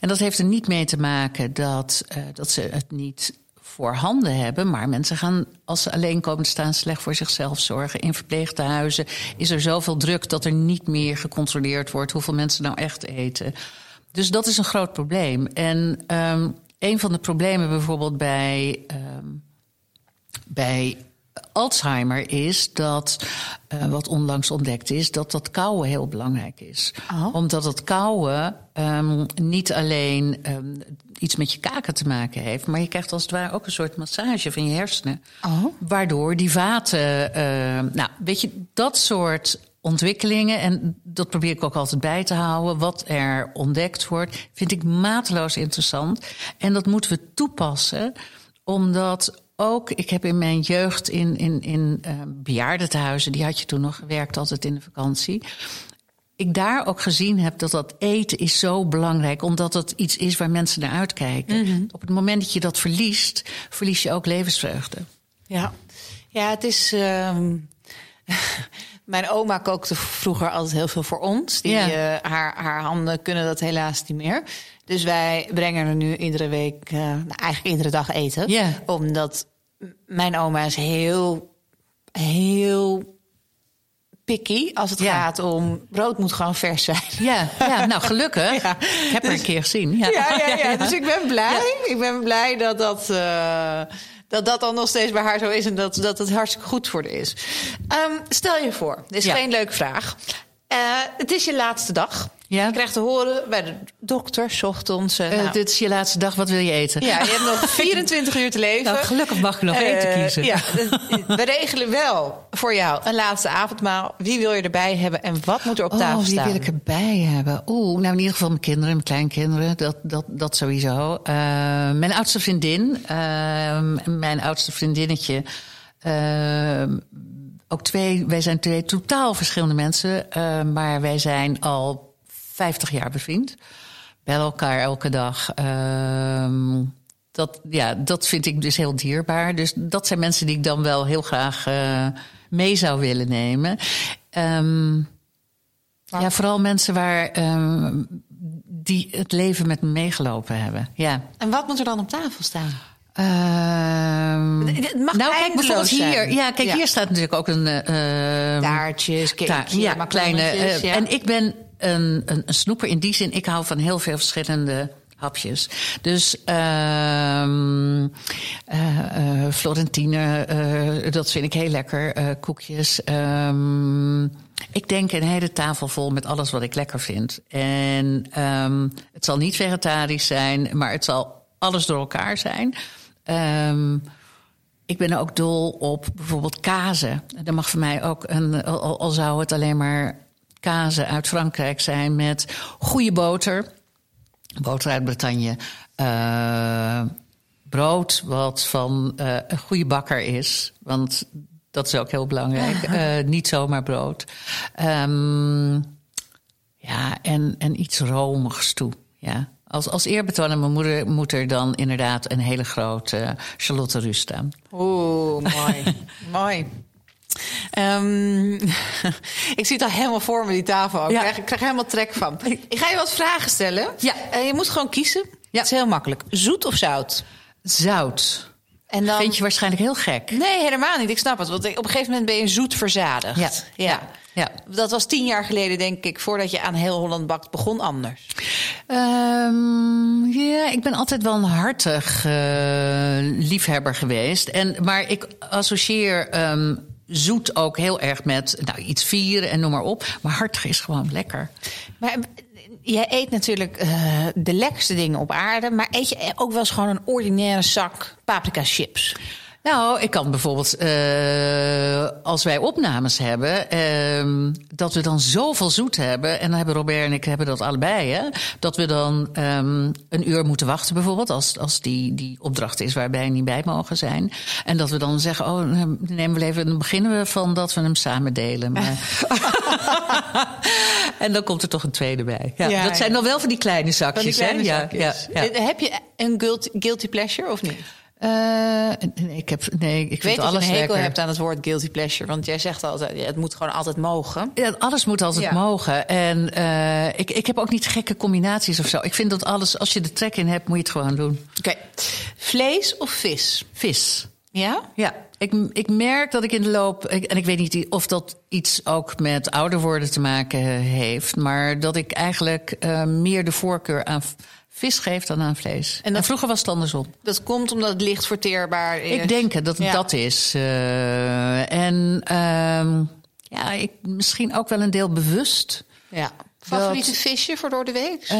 En dat heeft er niet mee te maken dat, uh, dat ze het niet voorhanden hebben. Maar mensen gaan, als ze alleen komen te staan, slecht voor zichzelf zorgen. In verpleeghuizen is er zoveel druk dat er niet meer gecontroleerd wordt hoeveel mensen nou echt eten. Dus dat is een groot probleem. En um, een van de problemen bijvoorbeeld bij, um, bij Alzheimer is dat, uh, wat onlangs ontdekt is, dat dat kouwen heel belangrijk is. Oh. Omdat het kouwen um, niet alleen um, iets met je kaken te maken heeft, maar je krijgt als het ware ook een soort massage van je hersenen. Oh. Waardoor die vaten, uh, nou, weet je, dat soort ontwikkelingen, en dat probeer ik ook altijd bij te houden, wat er ontdekt wordt, vind ik mateloos interessant. En dat moeten we toepassen, omdat ook, ik heb in mijn jeugd in, in, in uh, bejaardentehuizen, die had je toen nog gewerkt, altijd in de vakantie. Ik daar ook gezien heb dat dat eten is zo belangrijk, omdat het iets is waar mensen naar uitkijken. Mm -hmm. Op het moment dat je dat verliest, verlies je ook levensvreugde. Ja, ja het is. Uh, (laughs) mijn oma kookte vroeger altijd heel veel voor ons. Die, ja. uh, haar, haar handen kunnen dat helaas niet meer. Dus wij brengen er nu iedere week, uh, nou, eigenlijk iedere dag eten. Yeah. Omdat mijn oma is heel, heel picky als het ja. gaat om brood moet gewoon vers zijn. Ja, ja nou gelukkig. (laughs) Ja. Ik heb dus, er een keer gezien. Ja. Ja, ja, ja, (laughs) dus ik ben blij. Ik ben blij dat dat, uh, dat dat dan nog steeds bij haar zo is en dat, dat het hartstikke goed voor haar is. Um, stel je voor, dit is geen leuke vraag. Uh, het is je laatste dag. Ja. Je krijgt te horen bij de dokter, ochtends. Uh, nou. Dit is je laatste dag, wat wil je eten? Ja, je hebt nog (laughs) 24 uur te leven. Nou, gelukkig mag ik nog uh, eten kiezen. Ja, (laughs) we regelen wel voor jou een laatste avondmaal. Wie wil je erbij hebben en wat moet er op oh, tafel staan? wie wil ik erbij hebben? Oeh, nou in ieder geval mijn kinderen, mijn kleinkinderen. Dat, dat, dat sowieso. Uh, mijn oudste vriendin, mijn oudste vriendinnetje... ook twee, wij zijn twee totaal verschillende mensen, maar wij zijn al 50 jaar bevriend. Bellen elkaar elke dag. Uh, dat, ja, dat vind ik dus heel dierbaar. Dus dat zijn mensen die ik dan wel heel graag uh, mee zou willen nemen. Um, ja, vooral mensen waar, um, die het leven met me meegelopen hebben. Ja. En wat moet er dan op tafel staan? Het mag nou, kijk bijvoorbeeld zijn. hier. Ja, kijk, Ja. hier staat natuurlijk ook een. uh, Taartjes, ja, kleine. uh, ja. En ik ben een, een, snoeper in die zin. Ik hou van heel veel verschillende hapjes. Dus um, uh, uh, Florentine, uh, dat vind ik heel lekker. Koekjes. Um, ik denk een hele tafel vol met alles wat ik lekker vind. En um, het zal niet vegetarisch zijn, maar het zal alles door elkaar zijn. Ik ben ook dol op bijvoorbeeld kazen. Dat mag voor mij ook een, al zou het alleen maar kazen uit Frankrijk zijn met goede boter. Boter uit Bretagne. Uh, brood wat van uh, een goede bakker is. Want dat is ook heel belangrijk. Uh, (laughs) niet zomaar brood. Um, ja, en, en iets romigs toe. Ja. Als, als eerbetoon aan mijn moeder moet er dan inderdaad een hele grote Charlotte Russe staan. Oeh, mooi. (laughs) mooi. Um, (laughs) ik zie het al helemaal voor me, die tafel. Ik, Ja. krijg, ik krijg helemaal trek van. Ik ga je wat vragen stellen. Ja. Uh, je moet gewoon kiezen. Ja. Het is heel makkelijk. Zoet of zout? Zout. En dan... Vind je waarschijnlijk heel gek. Nee, helemaal niet. Ik snap het. Want op een gegeven moment ben je zoet verzadigd. Ja. ja. Ja. Dat was tien jaar geleden, denk ik, voordat je aan Heel Holland Bakt begon anders. Um, ja, ik ben altijd wel een hartig uh, liefhebber geweest. En, maar ik associeer um, zoet ook heel erg met nou, iets vieren en noem maar op. Maar hartig is gewoon lekker. Maar jij eet natuurlijk uh, de lekkerste dingen op aarde. Maar eet je ook wel eens gewoon een ordinaire zak paprika chips? Nou, ik kan bijvoorbeeld, uh, als wij opnames hebben, uh, dat we dan zoveel zoet hebben. En dan hebben Robert en ik hebben dat allebei, hè. Dat we dan um, een uur moeten wachten, bijvoorbeeld, als, als die, die opdracht is waarbij we niet bij mogen zijn. En dat we dan zeggen, oh, dan nemen we even, dan beginnen we van dat we hem samen delen. Maar... (laughs) en dan komt er toch een tweede bij. Ja, ja dat zijn dan wel van die kleine zakjes, die kleine hè? Zakjes. Ja, ja, Heb je een guilty pleasure of niet? Uh, nee, ik heb, nee, ik, weet alles je een hekel lekker. hebt aan het woord guilty pleasure. Want jij zegt altijd, het moet gewoon altijd mogen. Ja, alles moet altijd Ja. mogen. En uh, ik, ik heb ook niet gekke combinaties of zo. Ik vind dat alles, als je de trek in hebt, moet je het gewoon doen. Oké. Vlees of vis? Vis. Ja? Ja, ik, ik merk dat ik in de loop. ik- En ik weet niet of dat iets ook met ouder worden te maken heeft. Maar dat ik eigenlijk uh, meer de voorkeur aan vis geef dan aan vlees. En En, dat- vroeger was het andersom. Dat komt omdat het licht verteerbaar is. Ik denk dat het Ja. dat is. Uh, en uh, ja, ik, misschien ook wel een deel bewust. Ja. Favoriete Dat- visje voor door de week? Uh,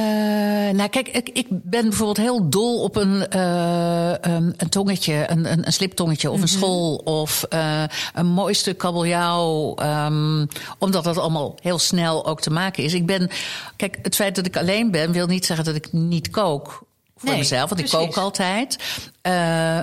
nou, kijk, ik, ik ben bijvoorbeeld heel dol op een, uh, um, een tongetje, een, een, een sliptongetje of een school of uh, een mooi stuk kabeljauw. Um, omdat dat allemaal heel snel ook te maken is. Ik ben, kijk, het feit dat ik alleen ben wil niet zeggen dat ik niet kook. Voor Nee, mezelf, want ik kook altijd. Uh,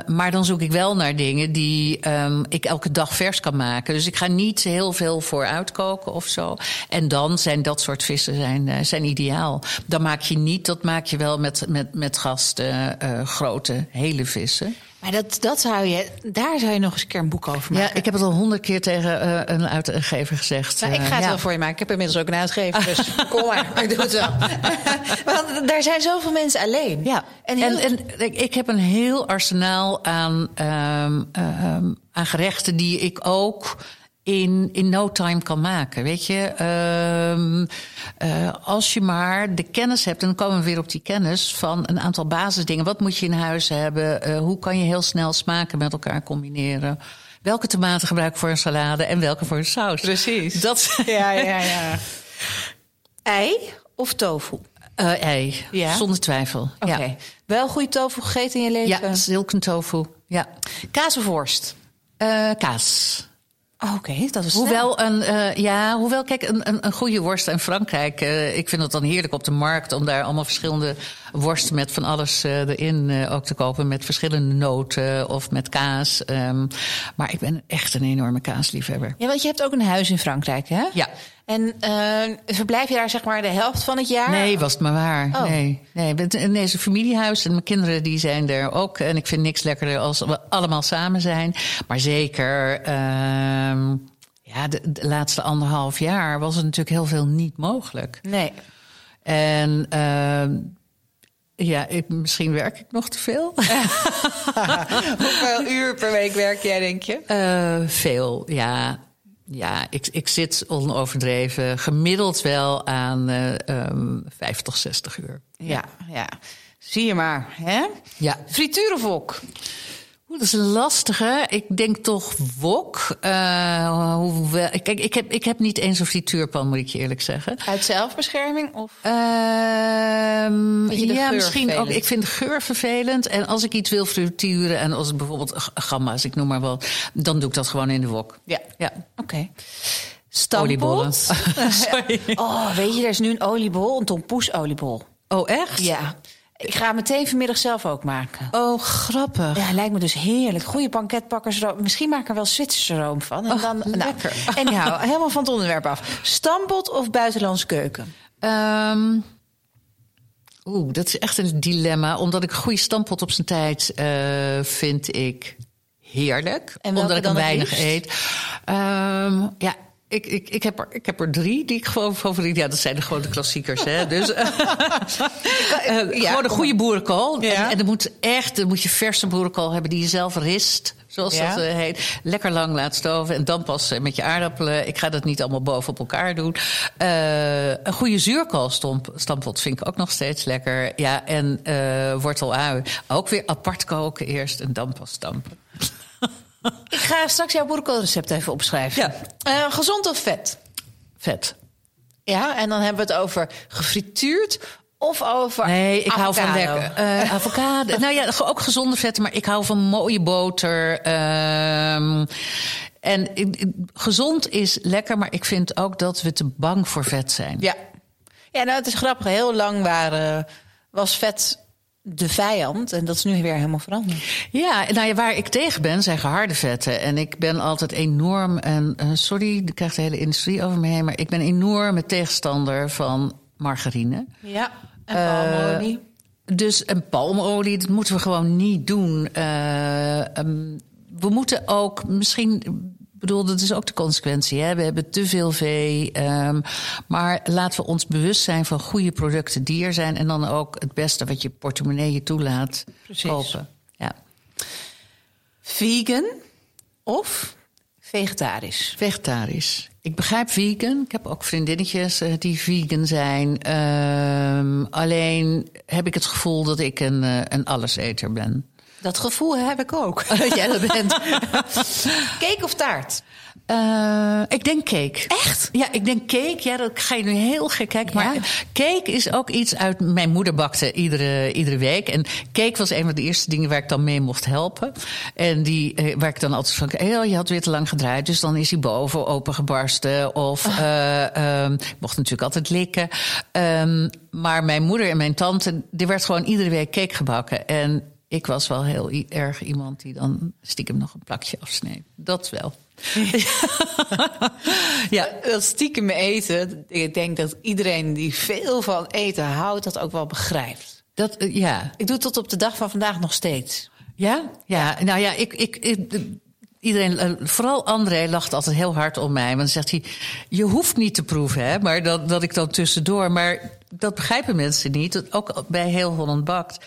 maar dan zoek ik wel naar dingen die um, ik elke dag vers kan maken. Dus ik ga niet heel veel vooruit koken of zo. En dan zijn dat soort vissen zijn, uh, zijn ideaal. Dan maak je niet, dat maak je wel met, met, met gasten, uh, grote, hele vissen. Maar dat, dat zou je, daar zou je nog eens een keer een boek over maken. Ja, ik heb het al honderd keer tegen uh, een uitgever gezegd. Nou, ik ga het ja. wel voor je maken. Ik heb inmiddels ook een uitgever, dus (laughs) kom maar. Ik doe het wel. (laughs) Want daar zijn zoveel mensen alleen. Ja, En en, heel- en, ik, ik heb een heel arsenaal aan, ehm, ehm, aan gerechten die ik ook in, in no time kan maken. Weet je, Ehm, eh, als je maar de kennis hebt, en dan komen we weer op die kennis van een aantal basisdingen. Wat moet je in huis hebben? Eh, hoe kan je heel snel smaken met elkaar combineren? Welke tomaten gebruik ik voor een salade en welke voor een saus? Precies. Dat, (laughs) Ja, ja, ja. Ei of tofu? Eh, ei, Ja? zonder twijfel. Oké. Ja. Wel goede tofu gegeten in je leven? ja, silken tofu. Ja. Kaas of worst? Eh, kaas. Oh, Oké, dat is Hoewel, een, uh, ja, hoewel, kijk, een, een, een goede worst in Frankrijk. Uh, ik vind het dan heerlijk op de markt om daar allemaal verschillende worsten met van alles uh, erin ook te kopen. Met verschillende noten of met kaas. Um, maar ik ben echt een enorme kaasliefhebber. Ja, want je hebt ook een huis in Frankrijk, hè? Ja. En uh, verblijf je daar zeg maar de helft van het jaar? Nee, was het maar waar. Oh. Nee, nee, het is een familiehuis en mijn kinderen die zijn er ook. En ik vind niks lekkerder als we allemaal samen zijn. Maar zeker, uh, ja, de, de, laatste anderhalf jaar was het natuurlijk heel veel niet mogelijk. Nee. En uh, ja, ik, misschien werk ik nog te veel. (laughs) Hoeveel uur per week werk jij, denk je? Uh, veel, ja. Ja, ik, ik zit onoverdreven gemiddeld wel aan uh, um, 50, 60 uur. Ja, ja. Zie je maar, hè? Ja. Frituur of wok? Oeh, dat is een lastige. Ik denk toch wok. Uh, hoewel, kijk, ik heb, ik heb niet eens een frituurpan, moet ik je eerlijk zeggen. Uit zelfbescherming? Of? Uh, ja, misschien vervelend? ook. Ik vind de geur vervelend. En als ik iets wil frituren, en als het bijvoorbeeld gamma's, ik noem maar wat, dan doe ik dat gewoon in de wok. Ja. ja. Oké. Okay. (laughs) Sorry. (laughs) Oh, weet je, er is nu een oliebol, een tompoes oliebol. Oh, echt? Ja. Ik ga meteen vanmiddag zelf ook maken. Oh, grappig. Ja, lijkt me dus heerlijk. Goede banketbakkersroom. Misschien maak ik er wel Zwitserse room van. En oh, dan, lekker. Nou, en nou, helemaal van het onderwerp af. Stampot of buitenlandse keuken? Um, Oeh, dat is echt een dilemma. Omdat ik goede stampot op zijn tijd uh, vind ik heerlijk. En omdat ik hem weinig eet. Um, ja, ik, ik, ik, heb er, ik heb er drie die ik gewoon favoriet. Ja, dat zijn de grote klassiekers. hè. (laughs) Dus, uh, (laughs) uh, ja, gewoon een goede boerenkool. Ja. En, en er moet echt, er moet je verse boerenkool hebben die je zelf rist. Zoals Ja. dat uh, heet. Lekker lang laat stoven. En dan pas met je aardappelen. Ik ga dat niet allemaal boven op elkaar doen. Een goede zuurkoolstampot vind ik ook nog steeds lekker. Ja, en uh, wortelui. Ook weer apart koken eerst en dan pas stampen. Ik ga straks jouw boerenkoolrecept even opschrijven. Ja. Uh, gezond of vet? Vet. Ja, en dan hebben we het over gefrituurd of over Nee, ik hou van avocado? lekker. eh avocado. (laughs) nou ja, ook gezonde vetten, maar ik hou van mooie boter. ehm, en gezond is lekker, maar ik vind ook dat we te bang voor vet zijn. Ja. Ja, nou, het is grappig. Heel lang waren, was vet de vijand. En dat is nu weer helemaal veranderd. Ja, nou ja, waar ik tegen ben, zijn geharde vetten. En ik ben altijd enorm, en eh, sorry, ik krijg de hele industrie over me heen, maar ik ben enorme tegenstander van margarine. Ja. En Eh, palmolie. Dus en palmolie, dat moeten we gewoon niet doen. Eh, ehm, we moeten ook misschien. Bedoel, dat is ook de consequentie. Hè? We hebben te veel vee. ehm, maar laten we ons bewust zijn van goede producten die er zijn. En dan ook het beste wat je portemonnee je toelaat Precies. kopen. Ja. Vegan of vegetarisch? Vegetarisch. Ik begrijp vegan. Ik heb ook vriendinnetjes eh, die vegan zijn. Ehm, alleen heb ik het gevoel dat ik een, eh, een alleseter ben. Dat gevoel heb ik ook. (laughs) Jij dat bent. (laughs) Cake of taart? Eh, ik denk cake. Echt? Ja, ik denk cake. Ja, dat ga je nu heel gek kijken. Ja. Maar cake is ook iets uit... Mijn moeder bakte iedere, iedere week. En cake was een van de eerste dingen waar ik dan mee mocht helpen. En die, eh, waar ik dan altijd van... Oh, je had weer te lang gedraaid, dus dan is hij boven opengebarsten. Of eh, ehm, ik mocht natuurlijk altijd likken. Ehm, maar mijn moeder en mijn tante... er werd gewoon iedere week cake gebakken. En ik was wel heel erg iemand die dan stiekem nog een plakje afsneed. Dat wel. (laughs) ja, Dat stiekem eten. Ik denk dat iedereen die veel van eten houdt, dat ook wel begrijpt. dat, eh, ja. Ik doe het tot op de dag van vandaag nog steeds. Ja? Ja, nou ja, ik... ik, ik de- Iedereen, eh, vooral André, lacht altijd heel hard om mij. Want dan zegt hij, je hoeft niet te proeven, hè. Maar dat, dat ik dan tussendoor... Maar dat begrijpen mensen niet. Dat Ook bij Heel Holland Bakt.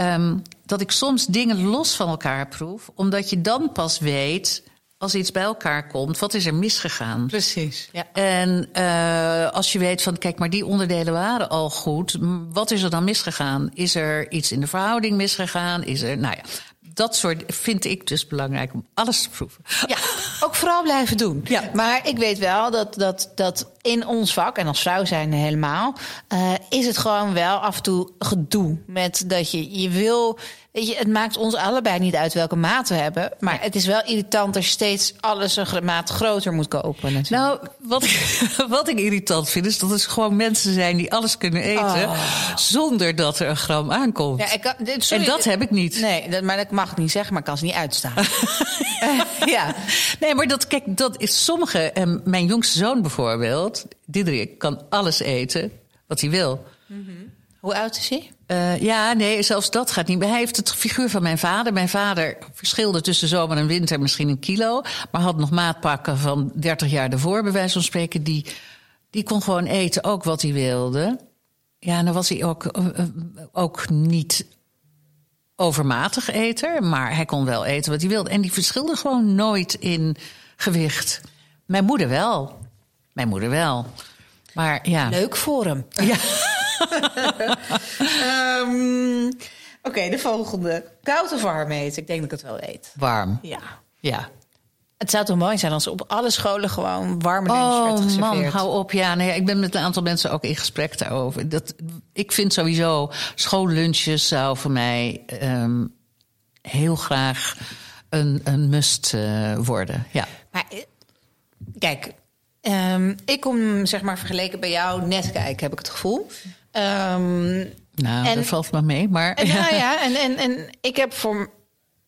Ehm, dat ik soms dingen los van elkaar proef. Omdat je dan pas weet, als iets bij elkaar komt... wat is er misgegaan? Precies. Ja. En eh, als je weet van, kijk, maar die onderdelen waren al goed. Wat is er dan misgegaan? Is er iets in de verhouding misgegaan? Is er, nou ja, dat soort vind ik dus belangrijk om alles te proeven. Ja, ook vooral blijven doen. Ja. Maar ik weet wel dat, dat, dat in ons vak, en als vrouw zijn helemaal, eh, is het gewoon wel af en toe gedoe. Met dat je, je wil. Weet je, het maakt ons allebei niet uit welke maat we hebben. Maar het is wel irritant als je steeds alles een maat groter moet kopen. Natuurlijk. Nou, wat ik, (laughs) wat ik irritant vind, is dat er gewoon mensen zijn die alles kunnen eten. zonder dat er een gram aankomt. ja, ik kan, dit- sorry, en dat heb ik niet. Nee, dat, maar dat mag ik niet zeggen, maar ik kan ze niet uitstaan. Eh, (laughs) (laughs) ja. Nee, maar dat, kijk, dat is sommige. En mijn jongste zoon bijvoorbeeld, Diederik, kan alles eten wat hij wil. Hoe oud is hij? Eh, ja, nee, zelfs dat gaat niet. Hij heeft het figuur van mijn vader. Mijn vader verschilde tussen zomer en winter misschien een kilo. Maar had nog maatpakken van 30 jaar daarvoor, bij wijze van spreken. Die, die kon gewoon eten, ook wat hij wilde. Ja, dan was hij ook, eh, eh, ook niet overmatig eter. Maar hij kon wel eten wat hij wilde. En die verschilde gewoon nooit in gewicht. Mijn moeder wel. Mijn moeder wel. Maar ja. Leuk voor hem. (laughs) ja. Ehm, Oké, de volgende. Koud of warm eten? Ik denk dat ik het wel weet. Warm. Ja. Ja. Het zou toch mooi zijn als op alle scholen gewoon warme lunch werd Oh geserveerd. man, hou op. Ja, nee, ik ben met een aantal mensen ook in gesprek daarover. Dat, ik vind sowieso schoollunches zou voor mij ehm, heel graag een, een must eh, worden. Ja. Maar eh, kijk, ehm, ik kom zeg maar vergeleken bij jou net kijken, heb ik het gevoel. Ehm, Nou, En- dat valt me mee. Maar en, nou (laughs) ja, en, en, en ik heb voor.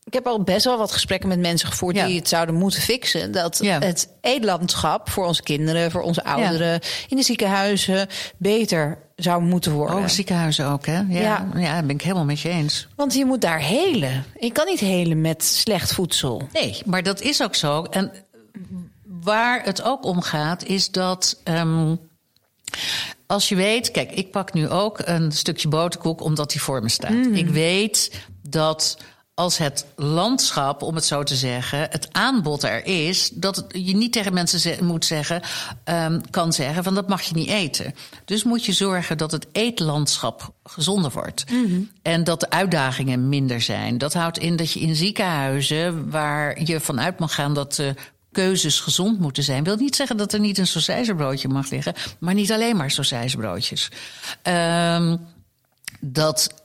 Ik heb al best wel wat gesprekken met mensen gevoerd Ja. die het zouden moeten fixen. Dat Ja. het eetlandschap voor onze kinderen, voor onze ouderen, in de ziekenhuizen beter zou moeten worden. Oh, ziekenhuizen ook, hè? Ja, Ja. ben ik helemaal met je eens. Want je moet daar helen. Je kan niet helen met slecht voedsel. Nee, maar dat is ook zo. En waar het ook om gaat, is dat. ehm, als je weet, kijk, ik pak nu ook een stukje boterkoek omdat die voor me staat. Ik weet dat als het landschap, om het zo te zeggen, het aanbod er is, dat je niet tegen mensen ze- moet zeggen, ehm, kan zeggen van dat mag je niet eten. Dus moet je zorgen dat het eetlandschap gezonder wordt. En dat de uitdagingen minder zijn. Dat houdt in dat je in ziekenhuizen, waar je vanuit mag gaan dat de keuzes gezond moeten zijn. Wil niet zeggen dat er niet een sausijzenbroodje mag liggen, maar niet alleen maar sausijzenbroodjes. Ehm dat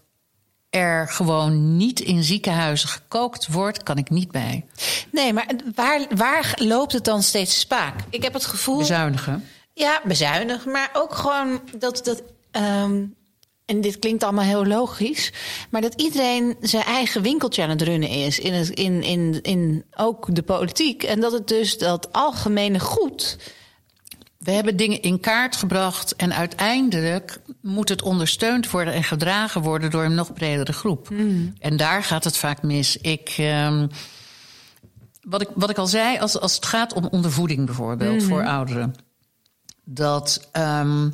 er gewoon niet in ziekenhuizen gekookt wordt, kan ik niet bij. Nee, maar waar, waar loopt het dan steeds spaak? Ik heb het gevoel. Bezuinigen. Ja, bezuinigen. Maar ook gewoon dat. dat ehm, en dit klinkt allemaal heel logisch. Maar dat iedereen zijn eigen winkeltje aan het runnen is. In, het, in, in, in ook de politiek. En dat het dus dat algemene goed. We hebben dingen in kaart gebracht en uiteindelijk moet het ondersteund worden en gedragen worden door een nog bredere groep. En daar gaat het vaak mis. Ik, ehm, wat, ik, wat ik al zei, als, als het gaat om ondervoeding bijvoorbeeld voor ouderen, dat ehm,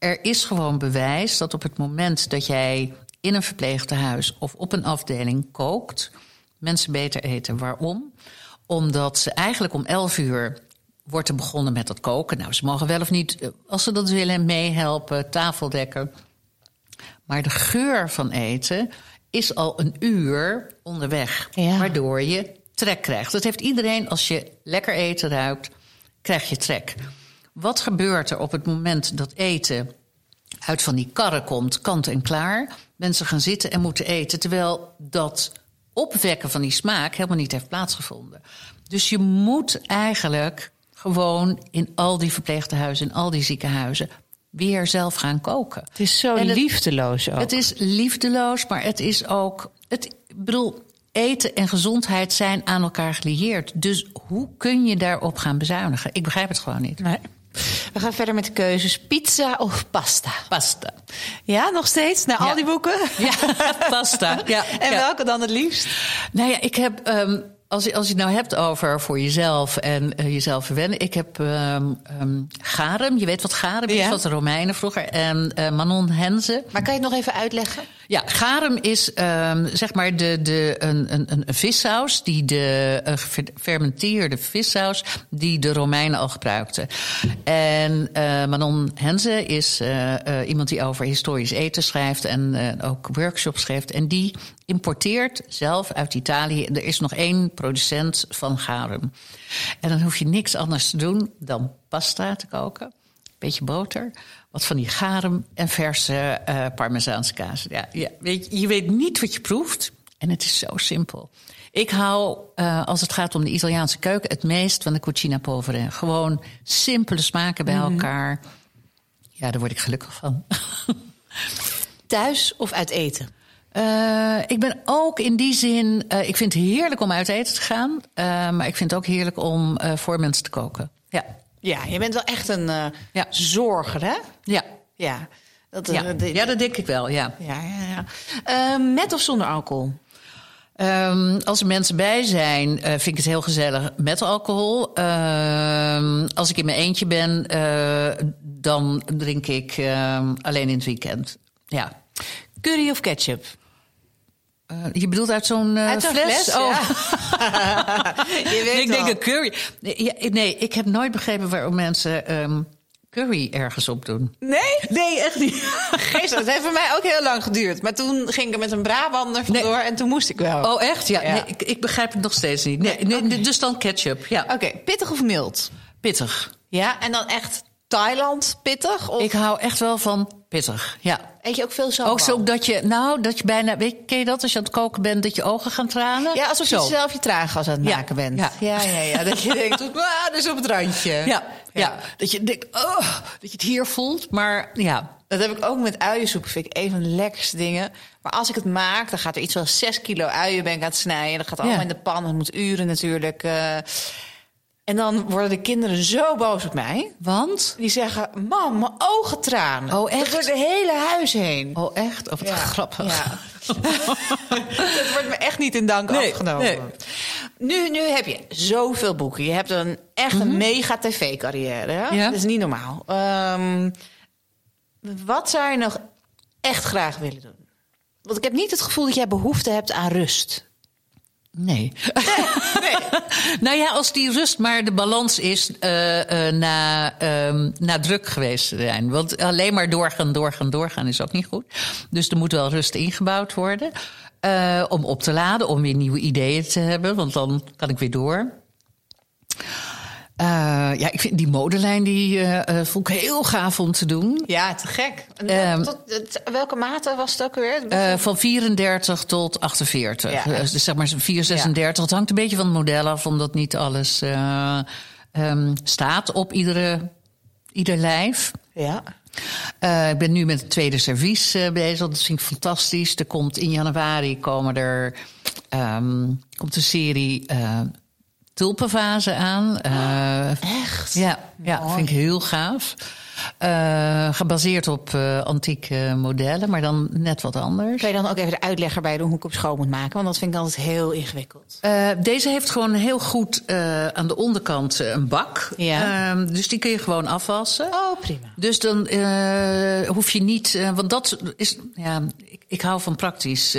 er is gewoon bewijs dat op het moment dat jij in een verpleegtehuis of op een afdeling kookt, mensen beter eten. Waarom? Omdat ze eigenlijk om 11 uur wordt er begonnen met dat koken. Nou, ze mogen wel of niet, eh, als ze dat willen, meehelpen, tafel dekken. Maar de geur van eten is al een uur onderweg. Ja. Waardoor je trek krijgt. Dat heeft iedereen, als je lekker eten ruikt, krijg je trek. Wat gebeurt er op het moment dat eten uit van die karren komt, kant en klaar? Mensen gaan zitten en moeten eten, terwijl dat opwekken van die smaak helemaal niet heeft plaatsgevonden. Dus je moet eigenlijk gewoon in al die verpleegtehuizen, in al die ziekenhuizen, weer zelf gaan koken. Het is zo het- liefdeloos ook. Het is liefdeloos, maar het is ook. Het, ik bedoel, eten en gezondheid zijn aan elkaar gelieerd. Dus hoe kun je daarop gaan bezuinigen? Ik begrijp het gewoon niet. Nee. We gaan verder met de keuzes: pizza of pasta? Pasta. Ja, nog steeds? Na Ja. al die boeken? (laughs) Ja, pasta. Ja, En ja. welke dan het liefst? Nou ja, ik heb. ehm, als, je, als je het nou hebt over voor jezelf en eh, jezelf verwennen. Ik heb ehm ehm, Garem, je weet wat Garem is, Ja. wat de Romeinen vroeger. En eh, Manon Henze. Maar kan je het nog even uitleggen? Ja, garum is ehm, zeg maar de, de, een, een, een vissaus, die de eh, gefermenteerde vissaus die de Romeinen al gebruikten. En eh, Manon Henze is eh, iemand die over historisch eten schrijft en ook workshops geeft. En die importeert zelf uit Italië. Er is nog één producent van garum. En dan hoef je niks anders te doen dan pasta te koken beetje boter, wat van die garum en verse eh parmezaanse kaas. Ja, ja, weet je, je weet niet wat je proeft en het is zo simpel. Ik hou, eh, als het gaat om de Italiaanse keuken, het meest van de cucina povera. Gewoon simpele smaken bij elkaar. Ja, daar word ik gelukkig van. (laughs) Thuis of uit eten? Eh, ik ben ook in die zin. ik vind het heerlijk om uit eten te gaan. maar ik vind het ook heerlijk om voor mensen te koken. Ja. Ja, je bent wel echt een Ja. zorger, hè? Ja. Ja. Dat, eh, Ja. de- ja, dat denk ik wel. Ja. ja, ja, ja. Eh, met of zonder alcohol? Ehm, als er mensen bij zijn, vind ik het heel gezellig met alcohol. Ehm, als ik in mijn eentje ben, dan drink ik ehm, alleen in het weekend. Ja. Curry of ketchup? Eh, je bedoelt uit zo'n Uit zo'n fles, Oh. (laughs) (laughs) Je weet ik denk een curry. Nee, ja, nee, ik heb nooit begrepen waarom mensen ehm, curry ergens op doen. Nee? Nee, echt niet. (laughs) Geestig. Het heeft voor mij ook heel lang geduurd. Maar toen ging ik er met een Brabander vandoor en toen moest ik wel. Oh, echt? Ja, Ja. Nee, ik, ik begrijp het nog steeds niet. Nee, nee, Dus dan ketchup. Ja, Oké, pittig of mild? pittig. Ja, en dan echt Thailand pittig? Of Ik hou echt wel van pittig. Ja. eet je ook veel sambal? Ook zo dat je, nou, dat je bijna, weet, je- ken je dat als je aan het koken bent, dat je ogen gaan tranen? Ja, alsof je Zo. zelf je traangas aan het Ja, maken bent. ja. ja, ja. ja. Dat je denkt, ah, dat is op het randje. Ja, ja. dat je denkt, oh, dat je het hier voelt, maar ja. Dat heb ik ook met uiensoep. Vind ik een van de lekkerste dingen. Maar als ik het maak, dan gaat er iets van 6 kilo uien ben ik aan het snijden. Dat gaat allemaal in de pan. Dat moet uren natuurlijk. eh. En dan worden de kinderen zo boos op mij. Want? Die zeggen, mam, mijn ogen tranen. Oh, echt? Dat door het hele huis heen. Oh, echt? Of wat Ja, grappig. Ja. (laughs) Het wordt me echt niet in dank Nee, afgenomen. nee. Nu, nu heb je zoveel boeken. Je hebt een echt een mega tv-carrière. hè? Mhm. Ja. Dat is niet normaal. Ehm, wat zou je nog echt graag willen doen? Want ik heb niet het gevoel dat jij behoefte hebt aan rust. Nee. nou ja, als die rust maar de balans is eh, na, ehm, na druk geweest zijn. Want alleen maar doorgaan, doorgaan, doorgaan is ook niet goed. Dus er moet wel rust ingebouwd worden. eh, om op te laden, om weer nieuwe ideeën te hebben. Want dan kan ik weer door. Uh, ja, ik vind die modelijn die uh, uh, vond ik heel gaaf om te doen. Ja, te gek. Um, tot, tot, welke mate was het ook weer? van 34 tot 48. Ja, dus zeg maar 436. Ja. Het hangt een beetje van het model af, omdat niet alles um, staat op iedere, ieder lijf. Ja. Ik ben nu met het tweede servies uh, bezig. Dat vind ik fantastisch. Er komt in januari komen er um, komt een serie tulpenvazen aan. Echt? Ja, ja vind ik heel gaaf. Uh, gebaseerd op uh, antieke modellen, maar dan net wat anders. Kan je dan ook even de uitlegger bij doen hoe ik op schoon moet maken? Want dat vind ik altijd heel ingewikkeld. Uh, deze heeft gewoon heel goed aan de onderkant een bak. Ja. Ehm, dus die kun je gewoon afwassen. Oh, prima. Dus dan hoef je niet... want dat is... Ja, ik, ik hou van praktisch.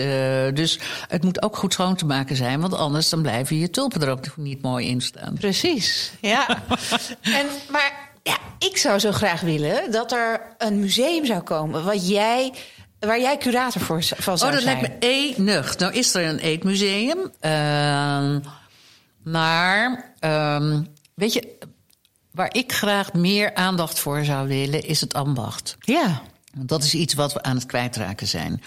dus het moet ook goed schoon te maken zijn. Want anders dan blijven je tulpen er ook niet mooi in staan. Precies, ja. (laughs) en, maar ja, ik zou zo graag willen dat er een museum zou komen wat jij, waar jij curator voor, van zou Oh, dat zijn. lijkt me enig. Nou is er een eetmuseum. Uh, maar, um, weet je, waar ik graag meer aandacht voor zou willen, is het ambacht. Ja. Want dat is iets wat we aan het kwijtraken zijn.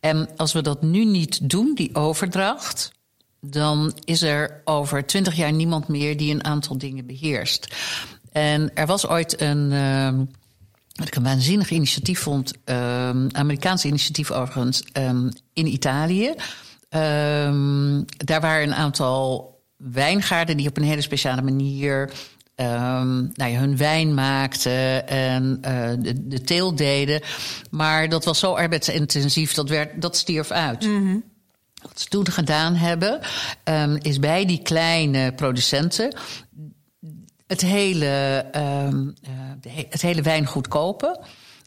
En als we dat nu niet doen, die overdracht, dan is er over twintig jaar niemand meer die een aantal dingen beheerst. En er was ooit een. Uh, wat ik een waanzinnig initiatief vond, uh, Amerikaans initiatief overigens, um, in Italië. Um, daar waren een aantal wijngaarden die op een hele speciale manier um, nou ja, hun wijn maakten en uh, de, de teel deden. Maar dat was zo arbeidsintensief, dat, werd, dat stierf uit. Mm -hmm. Wat ze toen gedaan hebben, is bij die kleine producenten het hele, um, uh, het hele wijngoed kopen,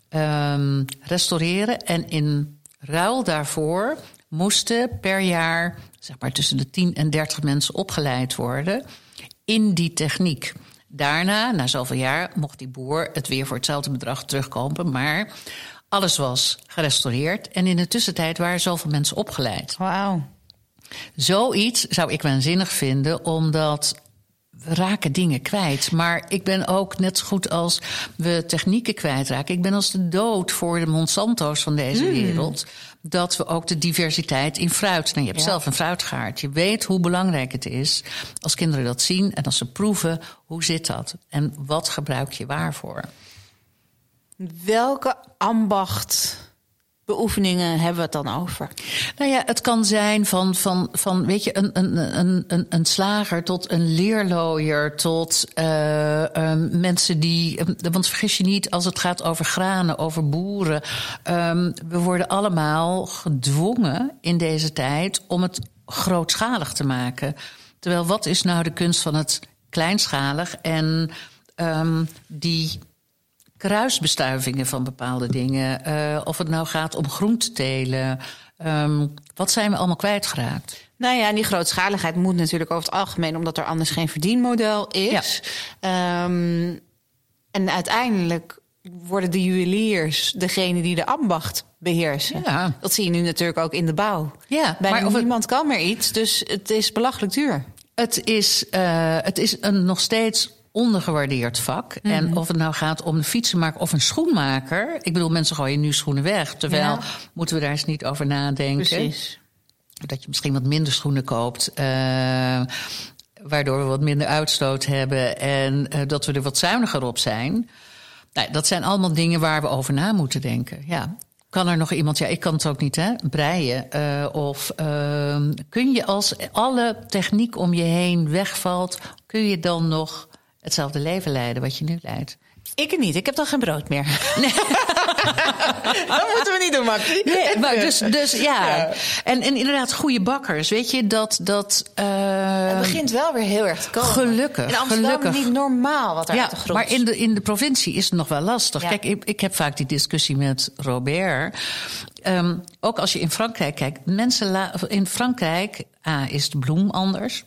um, restaureren. En in ruil daarvoor moesten per jaar zeg maar, tussen de 10 en 30 mensen opgeleid worden in die techniek. Daarna, na zoveel jaar, mocht die boer het weer voor hetzelfde bedrag terugkopen. Maar alles was gerestaureerd. En in de tussentijd waren zoveel mensen opgeleid. Wauw. Zoiets zou ik waanzinnig vinden, omdat we raken dingen kwijt. Maar ik ben ook net zo goed als we technieken kwijtraken. Ik ben als de dood voor de Monsanto's van deze Hmm. mm. wereld. Dat we ook de diversiteit in fruit. Nou, je hebt Ja. zelf een fruitgaard. Je weet hoe belangrijk het is als kinderen dat zien en als ze proeven. Hoe zit dat? En wat gebruik je waarvoor? Welke ambacht beoefeningen hebben we het dan over? Nou ja, het kan zijn van, van, van weet je, een, een, een, een, slager tot een leerlooier, tot uh, uh, mensen die. Want vergis je niet, als het gaat over granen, over boeren. Um, we worden allemaal gedwongen in deze tijd om het grootschalig te maken. Terwijl wat is nou de kunst van het kleinschalig en die kruisbestuivingen van bepaalde dingen. Uh, of het nou gaat om groentetelen. Um, wat zijn we allemaal kwijtgeraakt? Nou ja, die grootschaligheid moet natuurlijk over het algemeen, omdat er anders geen verdienmodel is. Ja. Um, en uiteindelijk worden de juweliers degene die de ambacht beheersen. Ja. Dat zie je nu natuurlijk ook in de bouw. Ja, Bijna maar of niemand het... kan meer iets, dus het is belachelijk duur. Het is, uh, het is een nog steeds ondergewaardeerd vak. Mm -hmm. En of het nou gaat om een fietsenmaker of een schoenmaker. Ik bedoel, mensen gooien nu schoenen weg. Terwijl ja. moeten we daar eens niet over nadenken. Precies. Dat je misschien wat minder schoenen koopt. Uh, waardoor we wat minder uitstoot hebben. En uh, dat we er wat zuiniger op zijn. Nou, dat zijn allemaal dingen waar we over na moeten denken. Ja. Kan er nog iemand, ja, ik kan het ook niet, hè, breien. Uh, of uh, kun je als alle techniek om je heen wegvalt, kun je dan nog hetzelfde leven leiden wat je nu leidt? Ik niet, ik heb dan geen brood meer. Nee. (laughs) dat moeten we niet doen, Makkie. Nee, maar dus, dus ja. ja. En, en inderdaad, goede bakkers. Weet je, dat... dat uh, het begint wel weer heel erg te komen. Gelukkig. In Amsterdam gelukkig. niet normaal wat er ja, uit de grond Maar in de, in de provincie is het nog wel lastig. Ja. Kijk, ik, ik heb vaak die discussie met Robert. Um, ook als je in Frankrijk kijkt. Mensen in Frankrijk, A, is de bloem anders.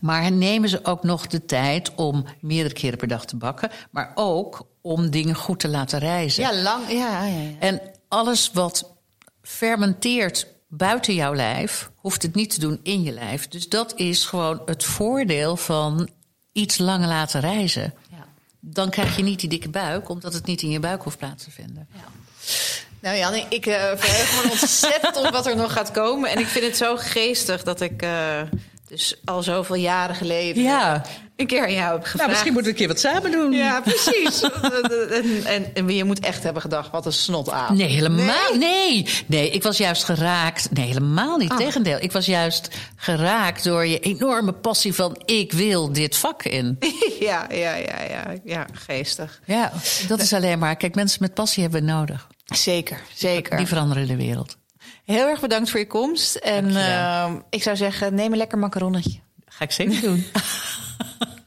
Maar nemen ze ook nog de tijd om meerdere keren per dag te bakken. Maar ook om dingen goed te laten rijzen. Ja, lang. Ja, ja, ja. En alles wat fermenteert buiten jouw lijf, hoeft het niet te doen in je lijf. Dus dat is gewoon het voordeel van iets langer laten reizen. Ja. Dan krijg je niet die dikke buik, omdat het niet in je buik hoeft plaats te vinden. Nou Jan, ik uh, verheug me ontzettend op wat er nog gaat komen. En ik vind het zo geestig dat ik uh, dus al zoveel jaren geleden Ja. een keer aan jou heb gevraagd. Nou, misschien moeten we een keer wat samen doen. Ja, precies. en, en, en je moet echt hebben gedacht, wat een snot aan. Nee, helemaal nee. nee. ik was juist geraakt. Nee, helemaal niet. Oh. Tegendeel. Ik was juist geraakt door je enorme passie van... ik wil dit vak in. (laughs) ja, ja, ja, ja, ja, geestig. Ja, dat is alleen maar... Kijk, mensen met passie hebben we nodig. Zeker, zeker. Die veranderen de wereld. Heel erg bedankt voor je komst. En uh, ik zou zeggen, neem een lekker macaronnetje. Ga ik zeker doen. (laughs)